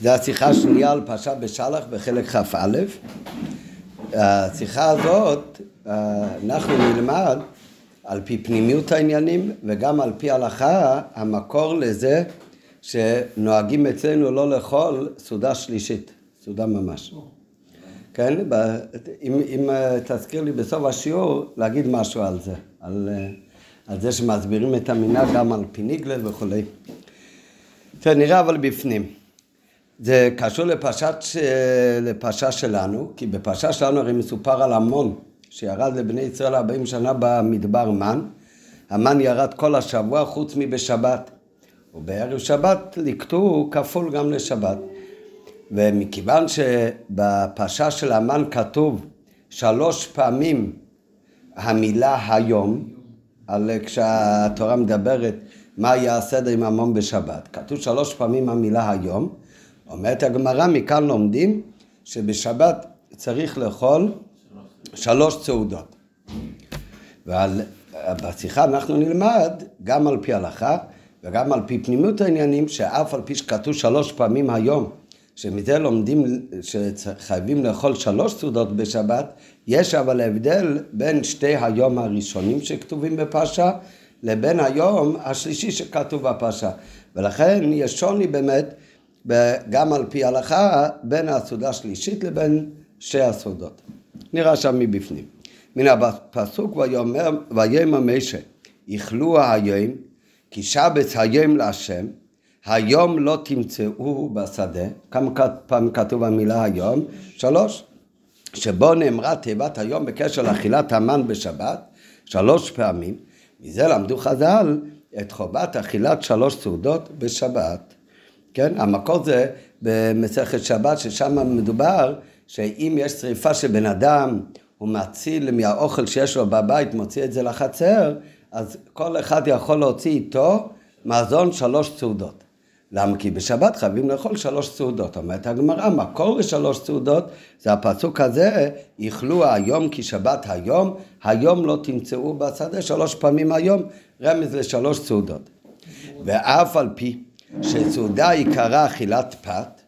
זה השיחה השנייה על פרשה בשלח בחלק כ"א. השיחה הזאת, אנחנו נלמד על פי פנימיות העניינים וגם על פי הלכה, המקור לזה שנוהגים אצלנו לא לאכול סעודה שלישית, סעודה ממש. כן? אם, אם תזכיר לי בסוף השיעור, להגיד משהו על זה, על, על זה שמסבירים את המנהג גם על פי ניגלל וכולי. נראה אבל בפנים. זה קשור לפרשת, לפרשה שלנו, כי בפרשה שלנו הרי מסופר על המון שירד לבני ישראל 40 שנה במדבר מן. המן ירד כל השבוע חוץ מבשבת. ובערב שבת ליקטו כפול גם לשבת. ומכיוון שבפרשה של המן כתוב שלוש פעמים המילה היום, על כשהתורה מדברת מה יהיה הסדר עם המון בשבת, כתוב שלוש פעמים המילה היום, אומרת הגמרא, מכאן לומדים שבשבת צריך לאכול שלוש סעודות. ובשיחה אנחנו נלמד גם על פי הלכה וגם על פי פנימיות העניינים, שאף על פי שכתוב שלוש פעמים היום, שמזה לומדים שחייבים לאכול שלוש סעודות בשבת, יש אבל הבדל בין שתי היום הראשונים שכתובים בפרשה לבין היום השלישי שכתוב בפרשה. ולכן יש שוני באמת גם על פי הלכה בין הסעודה השלישית לבין שתי הסעודות. נראה שם מבפנים. מן הפסוק ויאמר משה איכלו היום כי שבץ היום להשם היום לא תמצאו בשדה כמה פעמים כתוב המילה היום? שלוש שבו נאמרה תיבת היום בקשר לאכילת המן בשבת שלוש פעמים מזה למדו חז"ל את חובת אכילת שלוש סעודות בשבת כן? המקור זה במסכת שבת, ששם מדובר שאם יש שריפה של בן אדם, הוא מציל מהאוכל שיש לו בבית, מוציא את זה לחצר, אז כל אחד יכול להוציא איתו מזון שלוש סעודות. למה? כי בשבת חייבים לאכול שלוש סעודות. אומרת הגמרא, מקור לשלוש סעודות זה הפסוק הזה, איכלו היום כי שבת היום, היום לא תמצאו בשדה שלוש פעמים היום, רמז לשלוש סעודות. ואף על פי שסעודה עיקרה אכילת פת,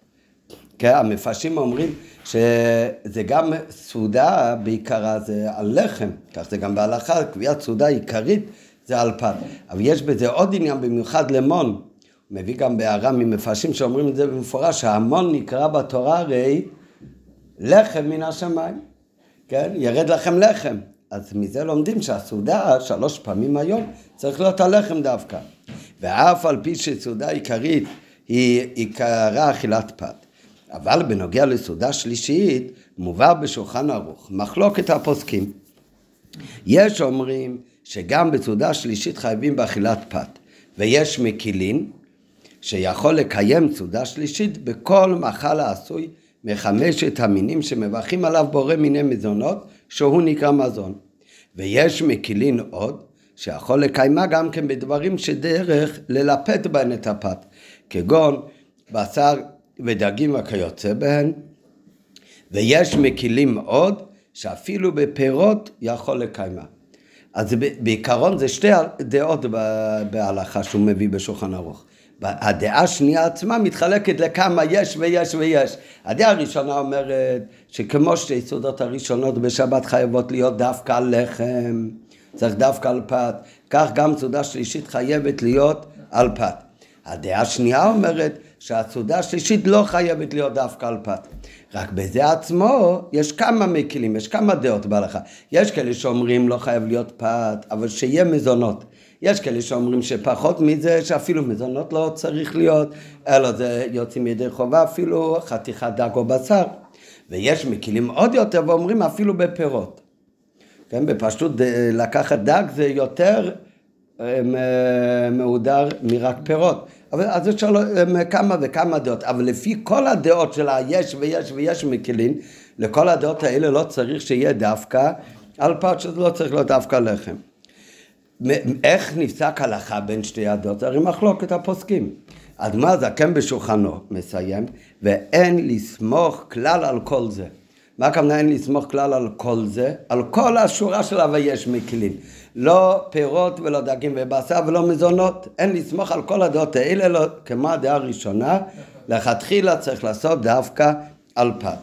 כן, המפרשים אומרים שזה גם סעודה בעיקרה זה על לחם, כך זה גם בהלכה, קביעת סעודה עיקרית זה על פת. אבל יש בזה עוד עניין במיוחד למון, הוא מביא גם בהערה ממפרשים שאומרים את זה במפורש, שהמון נקרא בתורה הרי לחם מן השמיים, כן? ירד לכם לחם. אז מזה לומדים שהסעודה שלוש פעמים היום צריך להיות הלחם דווקא. ואף על פי שסעודה עיקרית היא עיקרה אכילת פת. אבל בנוגע לסעודה שלישית, מובא בשולחן ערוך, מחלוקת הפוסקים. יש אומרים שגם בסעודה שלישית חייבים באכילת פת, ויש מקילין שיכול לקיים סעודה שלישית בכל מאכל העשוי מחמשת המינים שמברכים עליו בורא מיני מזונות, שהוא נקרא מזון. ויש מקילין עוד, שיכול לקיימה גם כן בדברים שדרך ללפת בהן את הפת, כגון בשר ודגים וכיוצא בהן, ויש מקילים עוד, שאפילו בפירות יכול לקיימה. אז בעיקרון זה שתי דעות בהלכה שהוא מביא בשולחן ערוך. הדעה השנייה עצמה מתחלקת לכמה יש ויש ויש. הדעה הראשונה אומרת שכמו שתי הראשונות בשבת חייבות להיות דווקא לחם, צריך דווקא על פת, כך גם סעודה שלישית חייבת להיות על פת. הדעה השנייה אומרת שהסעודה השלישית לא חייבת להיות דווקא על פת. רק בזה עצמו יש כמה מקלים, יש כמה דעות בהלכה. יש כאלה שאומרים לא חייב להיות פת, אבל שיהיה מזונות. יש כאלה שאומרים שפחות מזה, שאפילו מזונות לא צריך להיות, אלא זה יוצאים ידי חובה אפילו חתיכת דג או בשר. ויש מקילים עוד יותר ואומרים אפילו בפירות. כן, בפשטות לקחת דג זה יותר אה, מהודר מרק פירות. אבל אז יש לו כמה וכמה דעות, אבל לפי כל הדעות של היש ויש ויש מקלין, לכל הדעות האלה לא צריך שיהיה דווקא על שזה לא צריך להיות דווקא לחם. איך נפסק הלכה בין שתי הדעות? הרי מחלוקת הפוסקים. אדמה זקן בשולחנו, מסיים, ואין לסמוך כלל על כל זה. מה הכוונה אין לסמוך כלל על כל זה? על כל השורה של הוויש מכלים. לא פירות ולא דגים ובשר ולא מזונות. אין לסמוך על כל הדעות האלה, לא, כמו הדעה הראשונה, לכתחילה צריך לעשות דווקא על פת.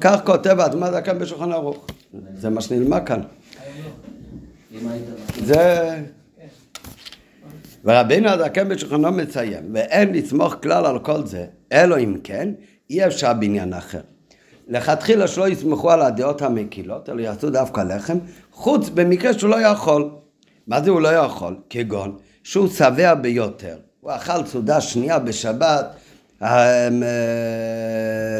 כך כותב האדמה זקן בשולחן ערוך. זה מה שנלמד כאן. זה... ורבינו הזקן בשולחנו מציין, ואין לסמוך כלל על כל זה, אלא אם כן, אי אפשר בעניין אחר. לכתחילה שלא יסמכו על הדעות המקילות, אלא יעשו דווקא לחם, חוץ במקרה שהוא לא יכול. מה זה הוא לא יכול? כגון שהוא שבע ביותר. הוא אכל סעודה שנייה בשבת, אה,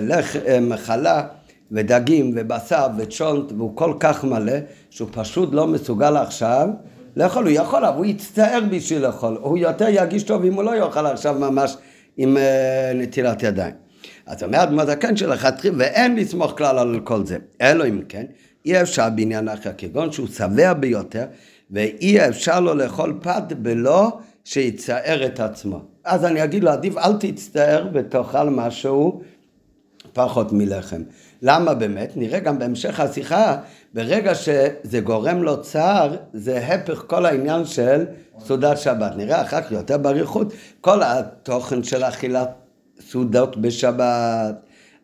לחם, חלה ודגים ובשר וצ'ולט, והוא כל כך מלא, שהוא פשוט לא מסוגל עכשיו לאכול. הוא יכול, אבל הוא יצטער בשביל לאכול. הוא יותר ירגיש טוב אם הוא לא יאכל עכשיו ממש עם אה, נטילת ידיים. אז אומרת מזקן שלכתחילה, ואין לסמוך כלל על כל זה. אלא אם כן, אי אפשר בעניין אחר, כגון שהוא שבע ביותר, ואי אפשר לו לאכול פת בלא שיצער את עצמו. אז אני אגיד לו, עדיף אל תצטער ותאכל משהו פחות מלחם. למה באמת? נראה גם בהמשך השיחה, ברגע שזה גורם לו צער, זה הפך כל העניין של סעודת שבת. נראה אחר כך יותר באריכות, כל התוכן של אכילת סעודות בשבת,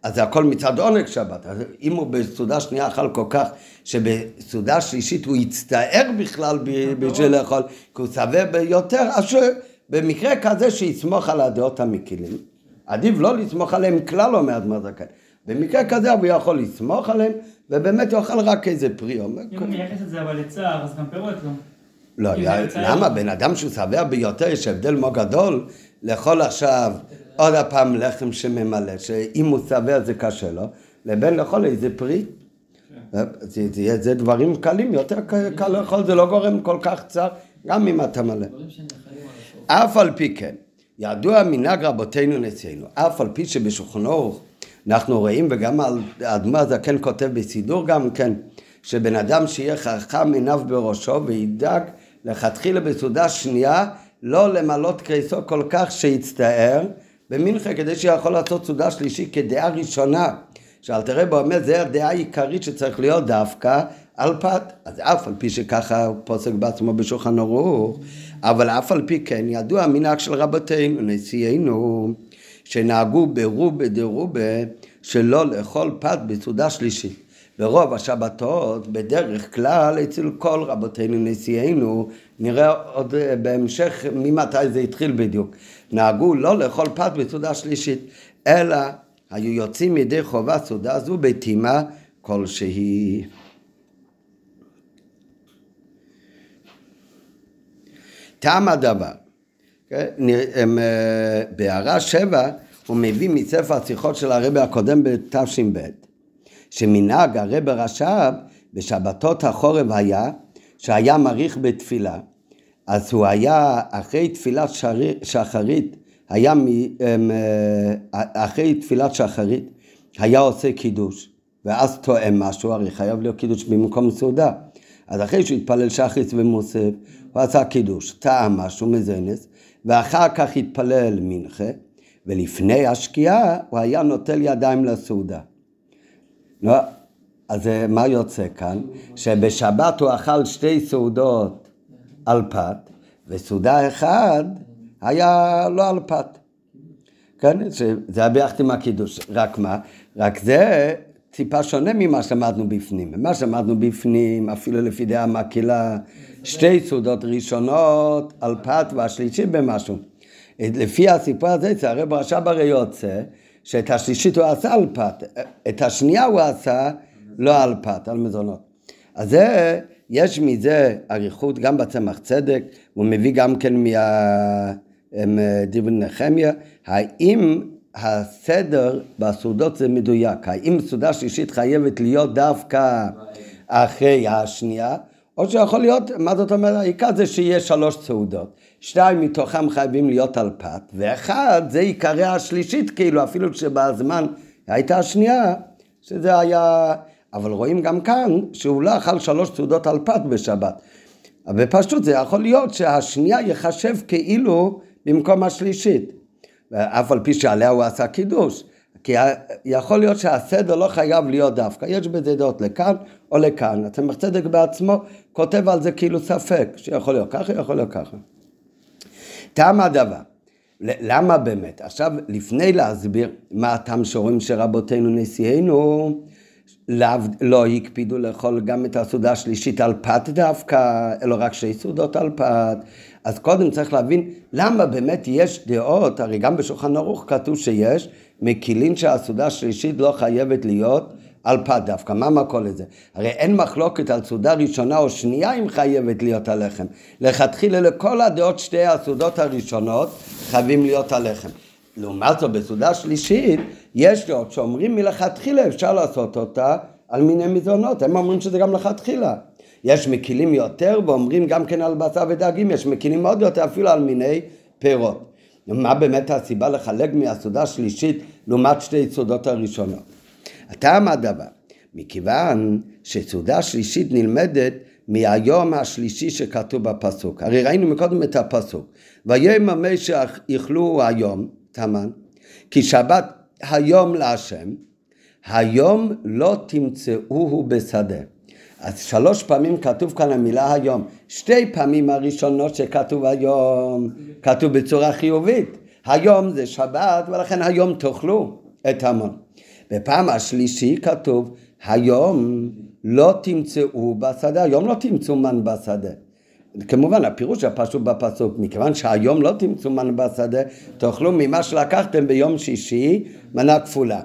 אז זה הכל מצד עונג שבת. אז אם הוא בסעודה שנייה אכל כל כך, שבסעודה שלישית הוא יצטער בכלל בשביל לאכול, כי הוא שבע ביותר, אז במקרה כזה שיסמוך על הדעות המקילים. עדיף לא לסמוך עליהם כלל, אומר אדמר זקן. במקרה כזה הוא יכול לסמוך עליהם, ובאמת הוא אכל רק איזה פרי. אם הוא מייחס את זה אבל לצער, אז גם פירות לא. לא, למה? בן אדם שהוא שבע ביותר, יש הבדל מאוד גדול לאכול עכשיו עוד הפעם לחם שממלא, שאם הוא שבע זה קשה לו, לבין לאכול איזה פרי. כן. זה, זה דברים קלים, יותר קל לאכול, זה לא גורם כל כך צר, גם אם אתה מלא. אף על פי כן, ידוע מנהג רבותינו נשיאנו, אף על פי שבשולחנו אנחנו רואים, וגם האדמה הזקן כותב בסידור גם כן, שבן אדם שיהיה חכם עיניו בראשו וידאג לכתחילה בסעודה שנייה לא למלות קריסו כל כך שיצטער במנחה כדי שיכול לעשות סעודה שלישית כדעה ראשונה. שאלתרבה אומר זה הדעה העיקרית שצריך להיות דווקא על פת אז אף על פי שככה הוא פוסק בעצמו בשולחן ערוך אבל אף על פי כן ידוע המנהג של רבותינו נשיאנו שנהגו ברובה דרובה שלא לאכול פת בסעודה שלישית. ברוב השבתות, בדרך כלל, אצל כל רבותינו נשיאנו, נראה עוד בהמשך ממתי זה התחיל בדיוק, נהגו לא לאכול פת בסעודה שלישית, אלא היו יוצאים ידי חובה סעודה זו בטימה כלשהי. תם הדבר כן? אה, בהערה שבע הוא מביא מספר השיחות של הרבי הקודם בתש"ב, שמנהג הרבי רש"ב בשבתות החורב היה שהיה מעריך בתפילה, אז הוא היה אחרי תפילת שחרית, היה אה, אחרי תפילת שחרית, היה עושה קידוש, ואז טועם משהו, הרי חייב להיות קידוש במקום סעודה. אז אחרי שהוא התפלל שחריס ומוסף, הוא עשה קידוש, טעם משהו מזנס, ואחר כך התפלל מנחה, ולפני השקיעה הוא היה נוטל ידיים לסעודה. לא, אז מה יוצא כאן? שבשבת הוא אכל שתי סעודות על פת, וסעודה אחת היה לא על פת. כן, זה היה ביחד עם הקידוש. רק מה? רק זה טיפה שונה ממה שלמדנו בפנים. מה שלמדנו בפנים, אפילו לפי דעה מקהילה, שתי סעודות ראשונות על פת והשלישית במשהו. לפי הסיפור הזה, הרי ברש"ב הרי יוצא שאת השלישית הוא עשה על פת, את השנייה הוא עשה לא על פת, על מזונות. אז זה, יש מזה אריכות גם בצמח צדק, הוא מביא גם כן מהדברי נחמיה, האם הסדר בסעודות זה מדויק, האם סעודה שלישית חייבת להיות דווקא אחרי השנייה, או שיכול להיות, מה זאת אומרת, העיקר זה שיהיה שלוש סעודות. שתיים מתוכם חייבים להיות על פת, ואחד זה עיקרי השלישית, כאילו, אפילו שבזמן הייתה השנייה, שזה היה... אבל רואים גם כאן שהוא לא אכל שלוש סעודות על פת בשבת. בפשוט זה יכול להיות שהשנייה ייחשב כאילו במקום השלישית. אף על פי שעליה הוא עשה קידוש. כי יכול להיות שהסדר לא חייב להיות דווקא, יש בזה דעות לכאן או לכאן. הצמח צדק בעצמו כותב על זה כאילו ספק, שיכול להיות ככה, יכול להיות ככה. טעם הדבר, למה באמת? עכשיו, לפני להסביר מה הטעם שרואים שרבותינו נשיאנו לא הקפידו לאכול גם את הסעודה השלישית על פת דווקא, אלא רק שתי סעודות על פת. אז קודם צריך להבין למה באמת יש דעות, הרי גם בשולחן ערוך כתוב שיש, מקילין שהסעודה השלישית לא חייבת להיות על פת דווקא, מה מקור לזה? הרי אין מחלוקת על סעודה ראשונה או שנייה אם חייבת להיות הלחם. לכתחילה לכל הדעות שתי הסעודות הראשונות חייבים להיות הלחם. לעומת זאת בסעודה שלישית יש דעות שאומרים מלכתחילה אפשר לעשות אותה על מיני מזונות, הם אומרים שזה גם לכתחילה. יש מקילים יותר ואומרים גם כן על בשר ודגים, יש מקילים עוד יותר אפילו על מיני פירות. מה באמת הסיבה לחלק מהסעודה השלישית לעומת שתי סעודות הראשונות? הטעם הדבר, מכיוון שסעודה שלישית נלמדת מהיום השלישי שכתוב בפסוק. הרי ראינו מקודם את הפסוק. ויום המשך יכלו היום, תמן, כי שבת היום להשם, היום לא תמצאוהו בשדה. אז שלוש פעמים כתוב כאן המילה היום. שתי פעמים הראשונות שכתוב היום, כתוב בצורה חיובית. היום זה שבת ולכן היום תאכלו את המון. בפעם השלישי כתוב היום לא תמצאו בשדה, היום לא תמצאו מן בשדה. כמובן הפירוש הפשוט בפסוק, מכיוון שהיום לא תמצאו מן בשדה, תאכלו ממה שלקחתם ביום שישי מנה כפולה.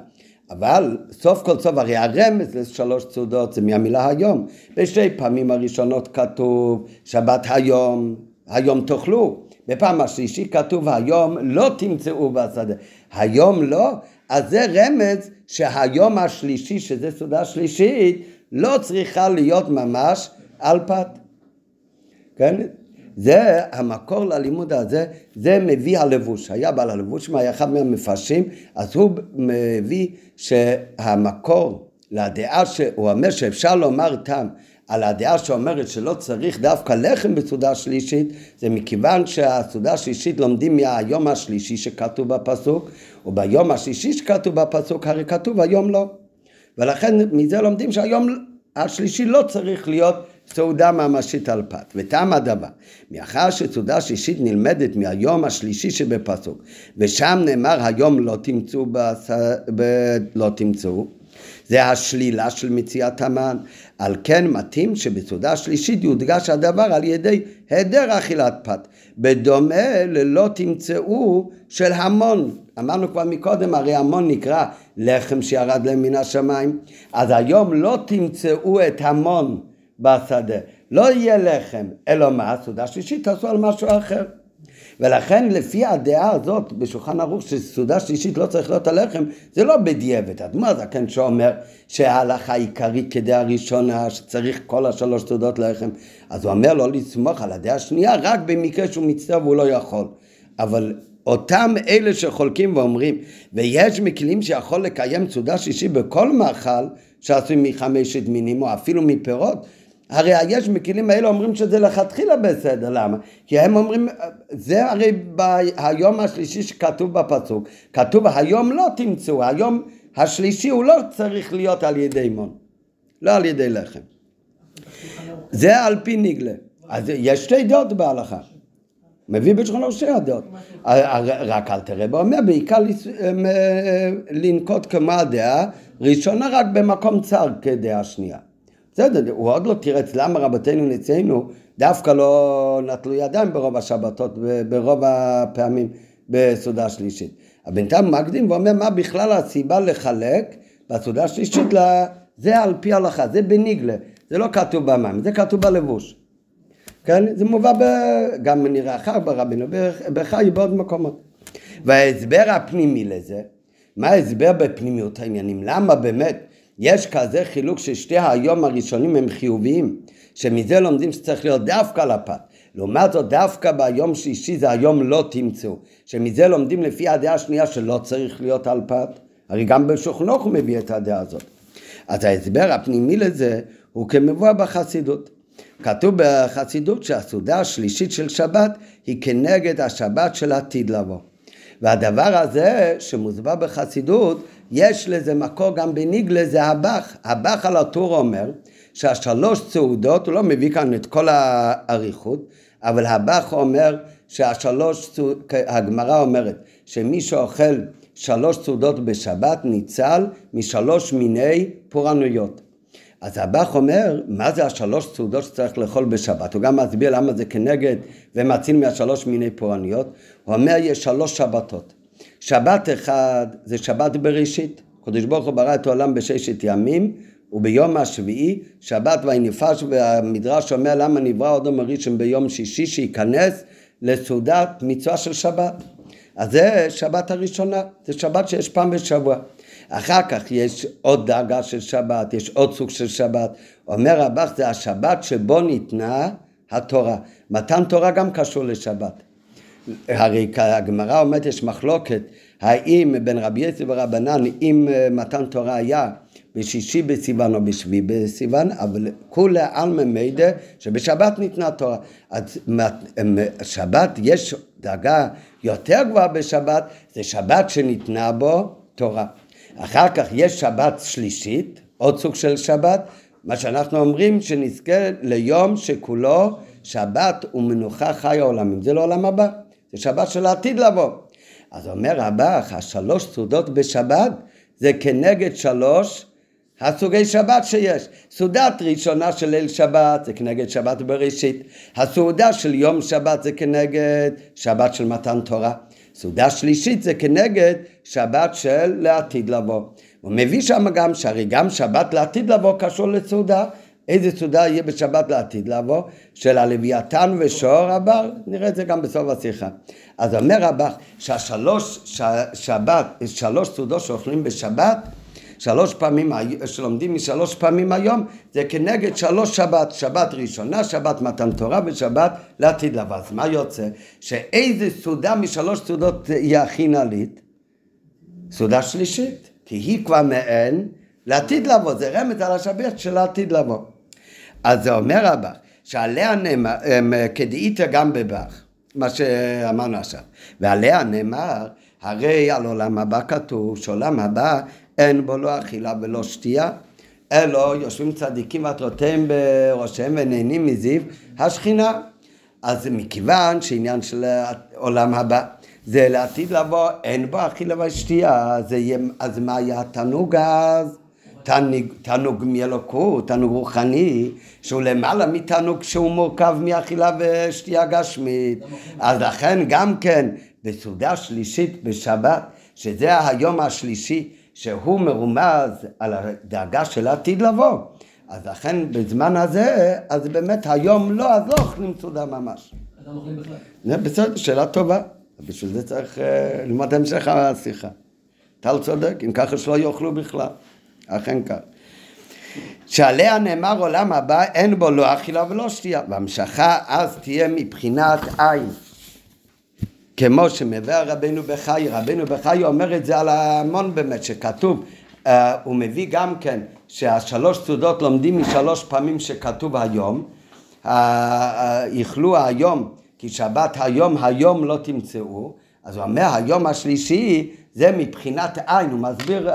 אבל סוף כל סוף הרי הרמז לשלוש צעודות זה מהמילה היום. בשתי פעמים הראשונות כתוב שבת היום, היום תאכלו. בפעם השלישית כתוב היום לא תמצאו בשדה. היום לא, אז זה רמז שהיום השלישי, שזה סעודה שלישית, לא צריכה להיות ממש על פת. כן? זה המקור ללימוד הזה, זה מביא הלבוש. היה בעל הלבוש, היה אחד מהמפרשים, אז הוא מביא שהמקור לדעה שהוא אומר שאפשר לומר טעם על הדעה שאומרת שלא צריך דווקא לחם בסעודה שלישית, זה מכיוון שהסעודה השלישית לומדים מהיום השלישי שכתוב בפסוק, וביום השלישי שכתוב בפסוק הרי כתוב היום לא. ולכן מזה לומדים שהיום השלישי לא צריך להיות סעודה ממשית על פת. וטעם הדבר, מאחר שסעודה שלישית נלמדת מהיום השלישי שבפסוק, ושם נאמר היום לא תמצאו, בס... ב... לא תמצאו, זה השלילה של מציאת המן. על כן מתאים שבסעודה השלישית יודגש הדבר על ידי היעדר אכילת פת, בדומה ללא תמצאו של המון. אמרנו כבר מקודם, הרי המון נקרא לחם שירד להם מן השמיים, אז היום לא תמצאו את המון בשדה. לא יהיה לחם, אלא מה? סעודה שלישית תעשו על משהו אחר. ולכן לפי הדעה הזאת בשולחן ערוך שסעודה שלישית לא צריך להיות הלחם, זה לא בדיעבד. אדמו הזקן שאומר שההלכה העיקרית כדעה ראשונה, שצריך כל השלוש סעודות לחם, אז הוא אומר לא לסמוך על הדעה השנייה רק במקרה שהוא מצטער והוא לא יכול. אבל אותם אלה שחולקים ואומרים, ויש מכלים שיכול לקיים סעודה שישית בכל מאכל שעשוי מחמשת מינים או אפילו מפירות, הרי יש מכלים האלה אומרים שזה לכתחילה בסדר, למה? כי הם אומרים, זה הרי ביום השלישי שכתוב בפסוק, כתוב היום לא תמצאו, היום השלישי הוא לא צריך להיות על ידי מון, לא על ידי לחם. זה על פי נגלה. אז יש שתי דעות בהלכה. מביא בשכונו שתי הדעות. רק אל תראה אומר בעיקר לנקוט כמו הדעה ראשונה רק במקום צר כדעה שנייה. בסדר, הוא עוד לא תירץ למה רבותינו נצאנו דווקא לא נטלו ידיים ברוב השבתות, ברוב הפעמים בסעודה שלישית. הבינתיים מקדים ואומר מה בכלל הסיבה לחלק בסעודה השלישית, זה על פי ההלכה, זה בניגלה, זה לא כתוב במים, זה כתוב בלבוש. כן? זה מובא ב... גם נראה אחר ברבינו, בחי בעוד מקומות. וההסבר הפנימי לזה, מה ההסבר בפנימיות העניינים? למה באמת יש כזה חילוק ששתי היום הראשונים הם חיוביים, שמזה לומדים שצריך להיות דווקא לפת. לעומת זאת דווקא ביום שישי זה היום לא תמצאו, שמזה לומדים לפי הדעה השנייה שלא צריך להיות על פת. הרי גם בשוכנוך הוא מביא את הדעה הזאת. אז ההסבר הפנימי לזה הוא כמבוא בחסידות. כתוב בחסידות שהסעודה השלישית של שבת היא כנגד השבת של עתיד לבוא. והדבר הזה שמוסבר בחסידות, יש לזה מקור גם בניגלה, זה הבח. הבח על הטור אומר שהשלוש צעודות, הוא לא מביא כאן את כל האריכות, אבל הבח אומר שהשלוש, הגמרא אומרת שמי שאוכל שלוש סעודות בשבת ניצל משלוש מיני פורענויות. אז הבח אומר, מה זה השלוש סעודות שצריך לאכול בשבת? הוא גם מסביר למה זה כנגד ומציל מהשלוש מיני פורענויות. הוא אומר, יש שלוש שבתות. שבת אחד זה שבת בראשית. קדוש ברוך הוא ברא את העולם בששת ימים, וביום השביעי, שבת ויניפש, והמדרש אומר למה נברא אדם הראשון ביום שישי, שייכנס לסעודת מצווה של שבת. אז זה שבת הראשונה, זה שבת שיש פעם בשבוע. אחר כך יש עוד דאגה של שבת, יש עוד סוג של שבת. אומר רבך, זה השבת שבו ניתנה התורה. מתן תורה גם קשור לשבת. הרי הגמרא אומרת, יש מחלוקת, האם בין רבי יצחק ורבנן, אם אה, מתן תורה היה בשישי בסיוון או בשביעי בסיוון, אבל כולי עלמא מידע שבשבת ניתנה תורה. אז שבת יש דאגה יותר גבוהה בשבת, זה שבת שניתנה בו תורה. אחר כך יש שבת שלישית, עוד סוג של שבת, מה שאנחנו אומרים שנזכה ליום שכולו שבת ומנוחה חי העולמים, זה לעולם הבא, זה שבת של העתיד לבוא. אז אומר רבך, השלוש סעודות בשבת זה כנגד שלוש הסוגי שבת שיש. סעודת ראשונה של ליל שבת זה כנגד שבת בראשית. הסעודה של יום שבת זה כנגד שבת של מתן תורה. סעודה שלישית זה כנגד שבת של לעתיד לבוא. הוא מביא שם גם שהרי גם שבת לעתיד לבוא קשור לסעודה. איזה סעודה יהיה בשבת לעתיד לבוא? של הלוויתן ושור הבר? נראה את זה גם בסוף השיחה. אז אומר רבך שהשלוש שבת, שלוש סעודות שאוכלים בשבת שלוש פעמים, שלומדים משלוש פעמים היום, זה כנגד שלוש שבת, שבת ראשונה, שבת מתן תורה ושבת לעתיד לבוא. אז מה יוצא? שאיזה סעודה משלוש סעודות היא הכי נעלית? סעודה שלישית, כי היא כבר מעין לעתיד לבוא, זה רמז על השבת של העתיד לבוא. אז זה אומר הבא, שעליה נאמר, כדאיתא גם בבח, מה שאמרנו עכשיו, ועליה נאמר, הרי על עולם הבא כתוב שעולם הבא אין בו לא אכילה ולא שתייה, אלו יושבים צדיקים ועטרותיהם בראשיהם ונהנים מזיו השכינה. אז מכיוון שעניין של העולם הבא זה לעתיד לבוא, אין בו אכילה ושתייה, יהיה, אז מה היה התענוג אז? תענוג, תענוג מאלוקות, תענוג רוחני, שהוא למעלה מתענוג שהוא מורכב מאכילה ושתייה גשמית. אז לכן גם כן בסעודה שלישית בשבת, שזה היום השלישי, שהוא מרומז על הדאגה של העתיד לבוא. אז לכן בזמן הזה, אז באמת היום לא, אז לא אוכלים סעודה ממש. אז לא אוכלים בכלל. זה בסדר, שאלה טובה. בשביל זה צריך uh, ללמוד המשך השיחה. טל צודק, אם ככה שלא יאכלו בכלל. אכן כך. שעליה נאמר עולם הבא, אין בו לא אכילה ולא שתייה. והמשכה אז תהיה מבחינת עין. כמו שמביא רבנו בחי, רבנו בחי אומר את זה על המון באמת, שכתוב, uh, הוא מביא גם כן שהשלוש סעודות לומדים משלוש פעמים שכתוב היום, uh, uh, היום, כי שבת היום, היום לא תמצאו, אז הוא אומר היום השלישי זה מבחינת עין, הוא מסביר,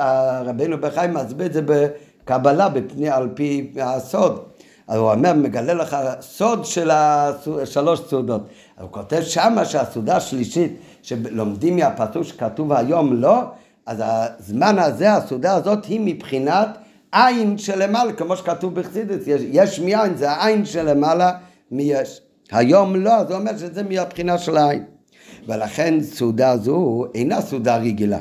רבנו בחי מסביר את זה בקבלה בפני, על פי הסוד. אז הוא אומר, מגלה לך סוד של השלוש סעודות. הוא כותב שמה שהסעודה השלישית, שלומדים מהפסוק שכתוב היום לא, אז הזמן הזה, הסעודה הזאת היא מבחינת עין שלמעלה, כמו שכתוב בחסידס, יש, יש מעין, זה העין שלמעלה מיש. היום לא, אז הוא אומר שזה מהבחינה של העין. ולכן סעודה זו אינה סעודה רגילה.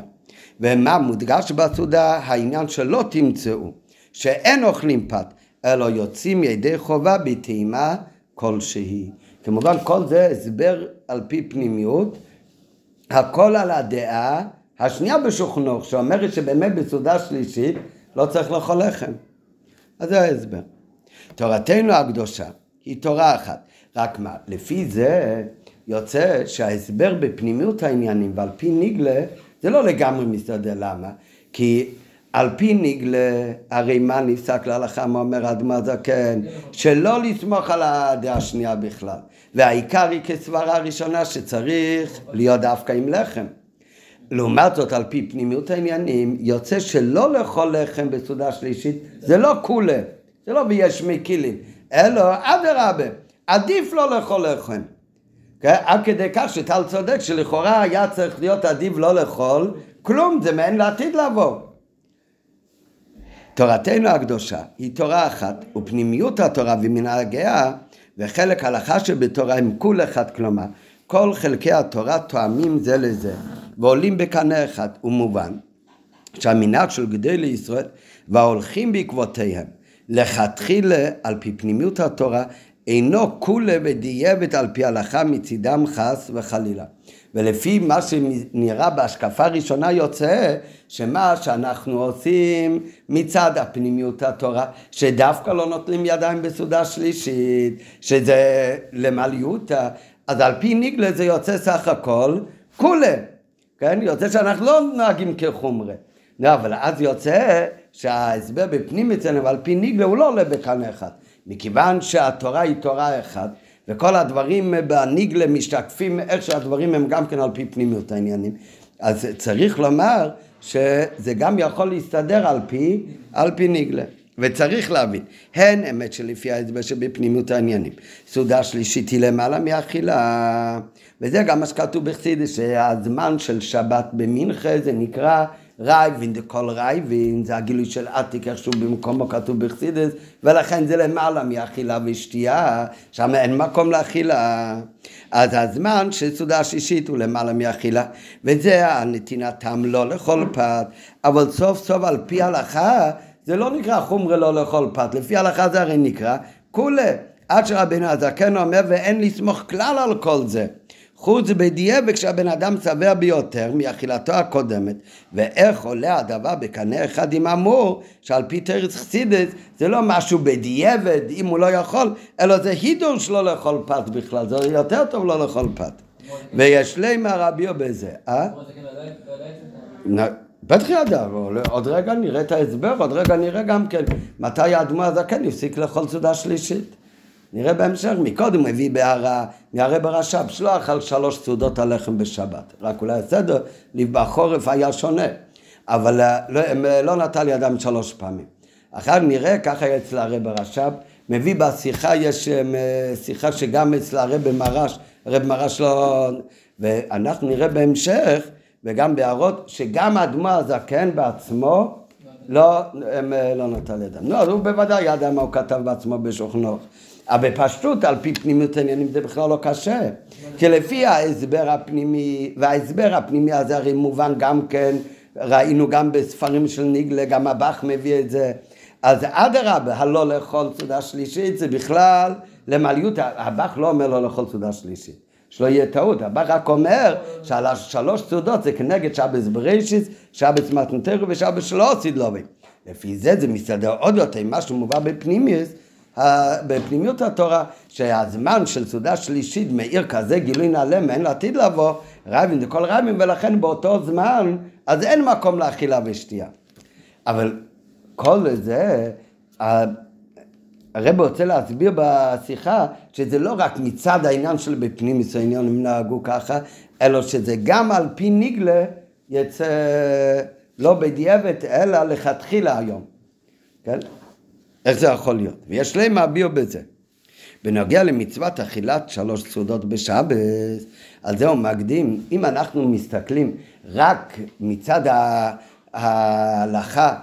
ומה מודגש בסעודה? העניין שלא תמצאו, שאין אוכלים פת, אלא יוצאים ידי חובה בטעימה כלשהי. כמובן כל זה הסבר על פי פנימיות, הכל על הדעה השנייה בשוכנוך, שאומרת שבאמת בסעודה שלישית לא צריך לאכול לחם. אז זה ההסבר. תורתנו הקדושה היא תורה אחת, רק מה, לפי זה יוצא שההסבר בפנימיות העניינים ועל פי ניגלה זה לא לגמרי מסתדר, למה? כי על פי ניגלה, הרי מה נפסק להלכה, מה אומר אדמה זקן? שלא לסמוך על הדעה השנייה בכלל. והעיקר היא כסברה הראשונה שצריך להיות דווקא עם לחם. לעומת זאת, על פי פנימיות העניינים, יוצא שלא לאכול לחם בסעודה שלישית, זה לא כולה, זה לא ביש מקילים, אלא אדרבה, עדיף לא לאכול לחם. כן? עד כדי כך שטל צודק שלכאורה היה צריך להיות עדיף לא לאכול, כלום, זה מעין לעתיד לבוא. תורתנו הקדושה היא תורה אחת, ופנימיות התורה ומנהגיה וחלק הלכה שבתורה הם כול אחד, כלומר, כל חלקי התורה תואמים זה לזה, ועולים בקנה אחד, ומובן שהמנהג של גדולי ישראל וההולכים בעקבותיהם לכתחילה על פי פנימיות התורה אינו כולה ודייבת על פי הלכה מצידם חס וחלילה. ולפי מה שנראה בהשקפה הראשונה יוצא שמה שאנחנו עושים מצד הפנימיות התורה, שדווקא לא נוטלים ידיים בסעודה שלישית, שזה למעליותה, אז על פי ניגלה זה יוצא סך הכל כולה, כן? יוצא שאנחנו לא נוהגים כחומרה. לא, אבל אז יוצא שההסבר בפנים אצלנו על פי ניגלה הוא לא עולה בקנה אחד. מכיוון שהתורה היא תורה אחת, וכל הדברים בניגלה משתקפים איך שהדברים הם גם כן על פי פנימיות העניינים. אז צריך לומר שזה גם יכול להסתדר על פי, על פי ניגלה. וצריך להבין, הן אמת שלפי ההסבר שבפנימיות העניינים. סעודה שלישית היא למעלה מאכילה, וזה גם מה שכתוב בחסידוס, שהזמן של שבת במנחה זה נקרא רעווא, דכל רעווין, זה הגילוי של עתיק, איכשהו במקומו כתוב בחסידוס, ולכן זה למעלה מאכילה ושתייה, שם אין מקום לאכילה. אז הזמן של סעודה שלישית הוא למעלה מאכילה, וזה הנתינת טעם לא לכל פת, אבל סוף סוף על פי הלכה, זה לא נקרא חומרה לא לכל פת, לפי הלכה זה הרי נקרא כולה. עד שרבנו הזקן אומר ואין לסמוך כלל על כל זה. חוץ בדיעבד כשהבן אדם שבע ביותר מאכילתו הקודמת ואיך עולה הדבר בקנה אחד עם אמור שעל פי תרץ חסידס זה לא משהו בדיעבד אם הוא לא יכול אלא זה הידור שלו לאכול פת בכלל זה יותר טוב לא לאכול פת ויש לימה רביו בזה אה? בטח ידע, עוד רגע נראה את ההסבר, עוד רגע נראה גם כן מתי האדמו הזקן הפסיק לאכול סעודה שלישית. נראה בהמשך, מקודם הביא בהערה, נראה ברש"פ, שלא אכל שלוש סעודות הלחם בשבת, רק אולי הסדר, בחורף היה שונה, אבל אה, לא, אה, לא נטל ידם שלוש פעמים. אחר נראה, ככה היה אצל הרב הרש"פ, מביא בשיחה, יש אה, שיחה שגם אצל הרב מרש, הרב מרש לא... ואנחנו נראה בהמשך, וגם בהערות, שגם האדמו הזקן בעצמו לא, הם, לא נטל ידם. לא, הוא בוודאי ידע מה הוא כתב בעצמו בשוכנו. אבל בפשטות, על פי פנימיות העניינים זה בכלל לא קשה. כי לפי ההסבר הפנימי, וההסבר הפנימי הזה הרי מובן גם כן, ראינו גם בספרים של ניגלה, גם הבח מביא את זה. אז אדרבה, הלא לאכול סעודה שלישית זה בכלל למעליות, הבח לא אומר לא לאכול סעודה שלישית. שלא יהיה טעות, הבא רק אומר שעל השלוש סעודות זה כנגד שבס בראשיס, שבס מתנתרו ושבס שלא עשית לובים. לפי זה זה מסתדר עוד יותר עם שמובא בפנימיוס, בפנימיות התורה, שהזמן של סעודה שלישית מאיר כזה גילוי נעלה מעין לעתיד לבוא, רבים זה כל רבים, ולכן באותו זמן, אז אין מקום לאכילה ושתייה. אבל כל זה, הרב רוצה להסביר בשיחה שזה לא רק מצד העניין של בפנים העניין הם נהגו ככה, אלא שזה גם על פי ניגלה יצא לא בדיעבד אלא לכתחילה היום. כן? איך זה יכול להיות? ויש להם מהביאו בזה. בנוגע למצוות אכילת שלוש סעודות בשבת, על זה הוא מקדים, אם אנחנו מסתכלים רק מצד ההלכה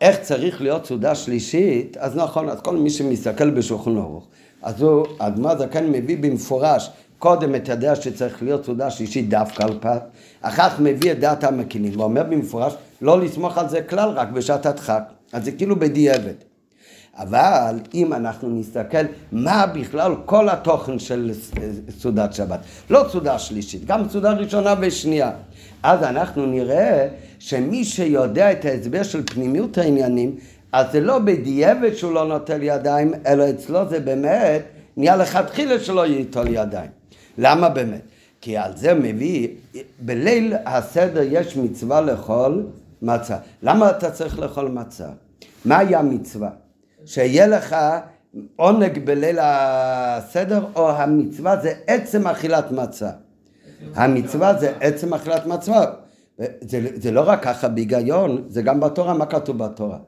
איך צריך להיות סעודה שלישית, אז נכון, אז כל מי שמסתכל בשולחן ערוך, אז הוא, אדמה זקן מביא במפורש קודם את הדעה שצריך להיות סעודה שלישית דווקא על פת, אחר כך מביא את דעת המקינים, ואומר במפורש לא לסמוך על זה כלל רק בשעת הדחק, אז זה כאילו בדיעבד. אבל אם אנחנו נסתכל מה בכלל כל התוכן של סעודת שבת, לא סעודה שלישית, גם סעודה ראשונה ושנייה, אז אנחנו נראה שמי שיודע את ההסבר של פנימיות העניינים, אז זה לא בדיעבד שהוא לא נוטל ידיים, אלא אצלו זה באמת נהיה לכתחילה שלא ייטול ידיים. למה באמת? כי על זה מביא, בליל הסדר יש מצווה לאכול מצה. למה אתה צריך לאכול מצה? מהי המצווה? שיהיה לך עונג בליל הסדר, או המצווה זה עצם אכילת מצה. המצווה זה עצם אכילת מצה. זה, זה לא רק ככה בהיגיון, זה גם בתורה, מה כתוב בתורה?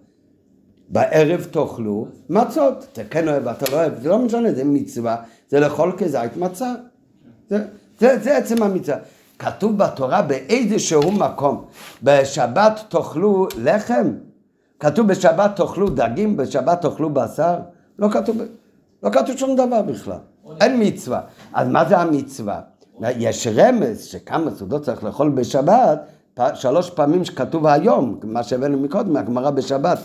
בערב תאכלו מצות, אתה כן אוהב, אתה לא אוהב, זה לא משנה, זה מצווה, זה לאכול כזית מצה. זה, זה, זה עצם המצווה. כתוב בתורה באיזשהו מקום, בשבת תאכלו לחם, כתוב בשבת תאכלו דגים, בשבת תאכלו בשר, לא כתוב, לא כתוב שום דבר בכלל, אין מצווה. אז מה זה המצווה? יש רמז שכמה סעודות צריך לאכול בשבת, שלוש פעמים שכתוב היום, מה שהבאנו מקודם, מהגמרא בשבת.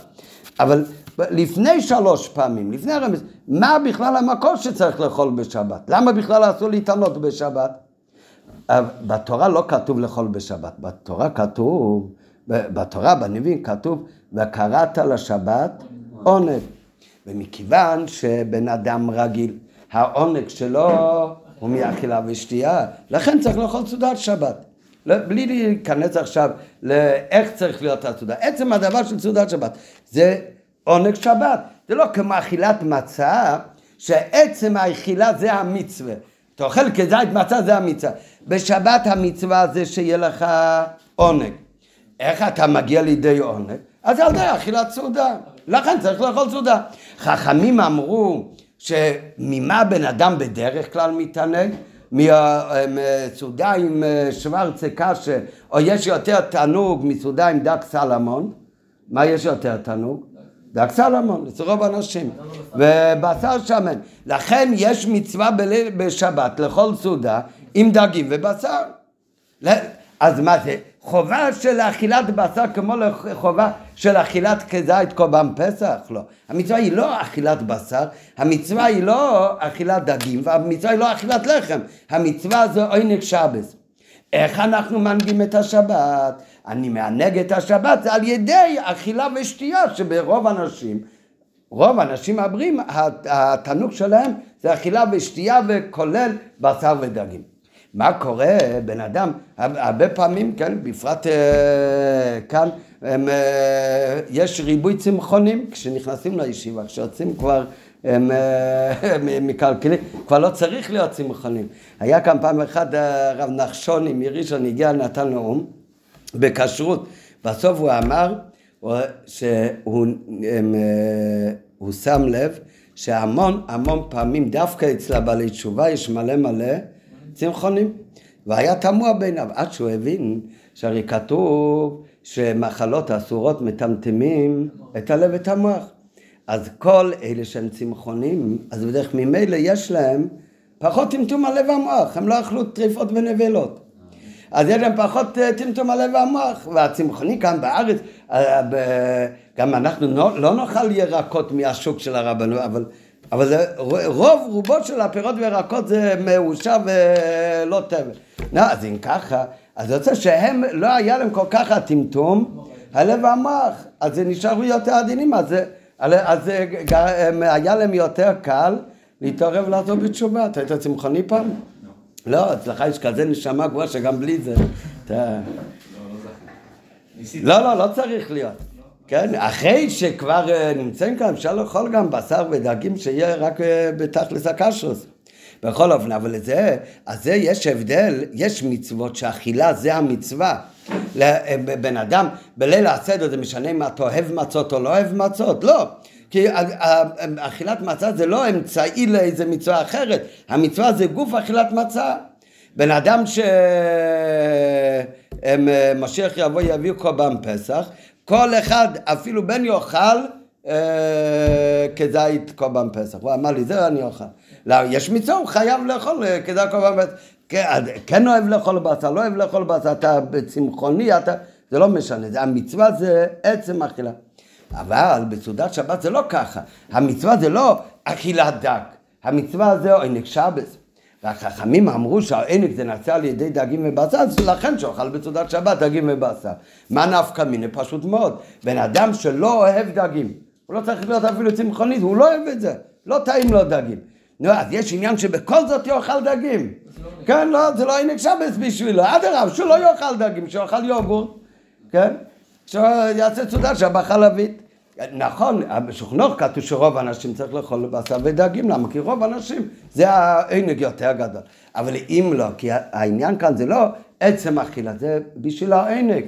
אבל לפני שלוש פעמים, לפני הרמז, מה בכלל המקור שצריך לאכול בשבת? למה בכלל אסור להתענות בשבת? בתורה לא כתוב לאכול בשבת, בתורה כתוב, בתורה, בנביאים, כתוב, וקראת לשבת עונג. ומכיוון שבן אדם רגיל, העונג שלו הוא מאכילה ושתייה, לכן צריך לאכול סעודת שבת. לא, בלי להיכנס עכשיו לאיך צריך להיות הסעודה. עצם הדבר של סעודת שבת זה עונג שבת. זה לא כמו אכילת מצה, שעצם האכילה זה המצווה. אתה אוכל כזית מצה זה המצווה. בשבת המצווה זה שיהיה לך עונג. איך אתה מגיע לידי עונג? אז על ידי אכילת סעודה. לכן צריך לאכול סעודה. חכמים אמרו שממה בן אדם בדרך כלל מתענג? מסעודה עם אה, שוורצה קשה, או יש יותר תענוג מסעודה עם דק סלמון, מה יש יותר תענוג? דק סלמון, אצל רוב האנשים, ובשר שמן. לכן יש מצווה בשבת לאכול סעודה עם דגים ובשר. אז מה זה? חובה של אכילת בשר כמו חובה של אכילת כזית קורבן פסח? לא. המצווה היא לא אכילת בשר, המצווה היא לא אכילת דגים, והמצווה היא לא אכילת לחם. המצווה זה עונג שבס. איך אנחנו מנהיגים את השבת? אני מענג את השבת על ידי אכילה ושתייה שברוב אנשים, רוב האנשים הבריאים, התענוג שלהם זה אכילה ושתייה וכולל בשר ודגים. מה קורה, בן אדם, הרבה פעמים, כן, בפרט אה, כאן, הם, אה, יש ריבוי צמחונים כשנכנסים לישיבה, כשיוצאים כבר הם אה, מקלקלים, כבר לא צריך להיות צמחונים. היה כאן פעם אחת הרב נחשוני מראשון הגיע נתן נאום בכשרות, בסוף הוא אמר שהוא הם, הוא שם לב שהמון המון פעמים דווקא אצל הבעלי תשובה יש מלא מלא צמחונים. והיה תמוה בעיניו, עד שהוא הבין שהרי כתוב שמחלות אסורות מטמטמים את הלב ואת המוח. אז כל אלה שהם צמחונים, אז בדרך ממילא יש להם פחות טמטום הלב והמוח, הם לא אכלו טריפות ונבלות. אז יש להם פחות אה, טמטום הלב והמוח, והצמחוני כאן בארץ, אה, גם אנחנו לא, נאכל ירקות מהשוק של הרבנות, אבל אבל זה, רוב רובו של הפירות וירקות זה מאושר ולא תבל. לא, אז אם ככה, אז יוצא שהם, לא היה להם כל כך הטמטום, הלב והמוח, אז זה נשארו יותר עדינים, אז, אז היה להם יותר קל להתערב לעזוב בתשובה. אתה היית צמחוני פעם? לא, אצלך יש כזה נשמה גבוהה שגם בלי זה, אתה... לא, לא, לא צריך להיות. כן, אחרי שכבר אה, נמצאים כאן, אפשר לאכול גם בשר ודגים שיהיה רק אה, בתכלס הקשוס. בכל אופן, אבל לזה, אז זה יש הבדל, יש מצוות שאכילה זה המצווה. אה, בן אדם בליל הסדר זה משנה אם אתה אוהב מצות או לא אוהב מצות, לא. כי אכילת מצה זה לא אמצעי לאיזה מצווה אחרת, המצווה זה גוף אכילת מצה. בן אדם שמשיח יבוא יביא קורבן פסח, כל אחד, אפילו בן יאכל אה, כזית קורבן פסח. הוא אמר לי, זה אני אוכל. לא, יש מצווה, הוא חייב לאכול אה, כזית קורבן פסח. כן, כן אוהב לאכול בשר, לא אוהב לאכול בשר, אתה בצמחוני, אתה... זה לא משנה, זה, המצווה זה עצם אכילה. אבל בסעודת שבת זה לא ככה. המצווה זה לא אכילת דק. המצווה זה עונג שבס. והחכמים אמרו שהענק זה נעשה על ידי דגים ובשר, אז לכן שאוכל בסעודת שבת דגים ובשר. מה נפקא מיני? פשוט מאוד. בן אדם שלא אוהב דגים, הוא לא צריך להיות אפילו צמחונית, הוא לא אוהב את זה, לא טעים לו דגים. נו, אז יש עניין שבכל זאת יאכל דגים. כן, לא, זה לא ענק שבס בשבילו, אדרבה, שהוא לא יאכל דגים, שיאכל יוגורט, כן? שיעשה סעודת שבת חלבית. נכון, בשוכנוך כתוב שרוב האנשים צריך לאכול בשר ודגים, למה? כי רוב האנשים זה הענג יותר גדול. אבל אם לא, כי העניין כאן זה לא עצם אכילה, זה בשביל העונג.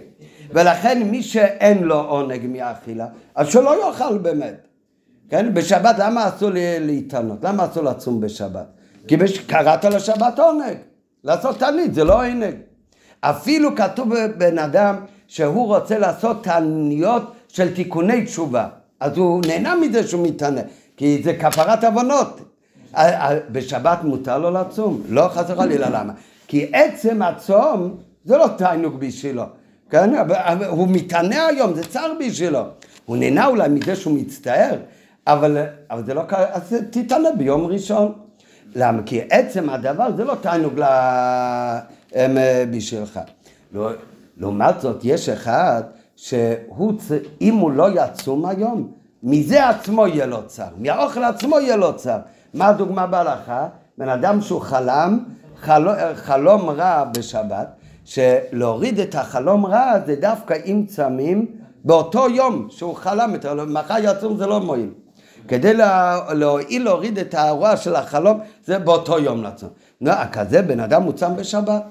ולכן מי שאין לו עונג מהאכילה, אז שלא יאכל באמת. כן? בשבת למה אסור להתענות? למה אסור לצום בשבת? כי בש... קראת לשבת עונג. לעשות תענית זה לא עונג. אפילו כתוב בבן אדם שהוא רוצה לעשות תעניות של תיקוני תשובה. אז הוא נהנה מזה שהוא מתענה, כי זה כפרת עוונות. בשבת מותר לו לצום? לא חס וחלילה, למה? כי עצם הצום זה לא תענוג בשבילו. כן? הוא מתענה היום, זה צר בשבילו. הוא נהנה אולי מזה שהוא מצטער, אבל, אבל זה לא קרה, אז תתענה ביום ראשון. למה? כי עצם הדבר זה לא תענוג בשבילך. לא, לעומת זאת, יש אחד שהוא, אם הוא לא יצום היום, מזה עצמו יהיה לו צר, מהאוכל עצמו יהיה לו צר. מה הדוגמה בהלכה? בן אדם שהוא חלם, חלום, חלום רע בשבת, שלהוריד את החלום רע זה דווקא אם צמים באותו יום שהוא חלם, מחר יצום זה לא מועיל. כדי להועיל להוריד את הרוע של החלום, זה באותו יום לצום. לא, כזה בן אדם מוצם בשבת.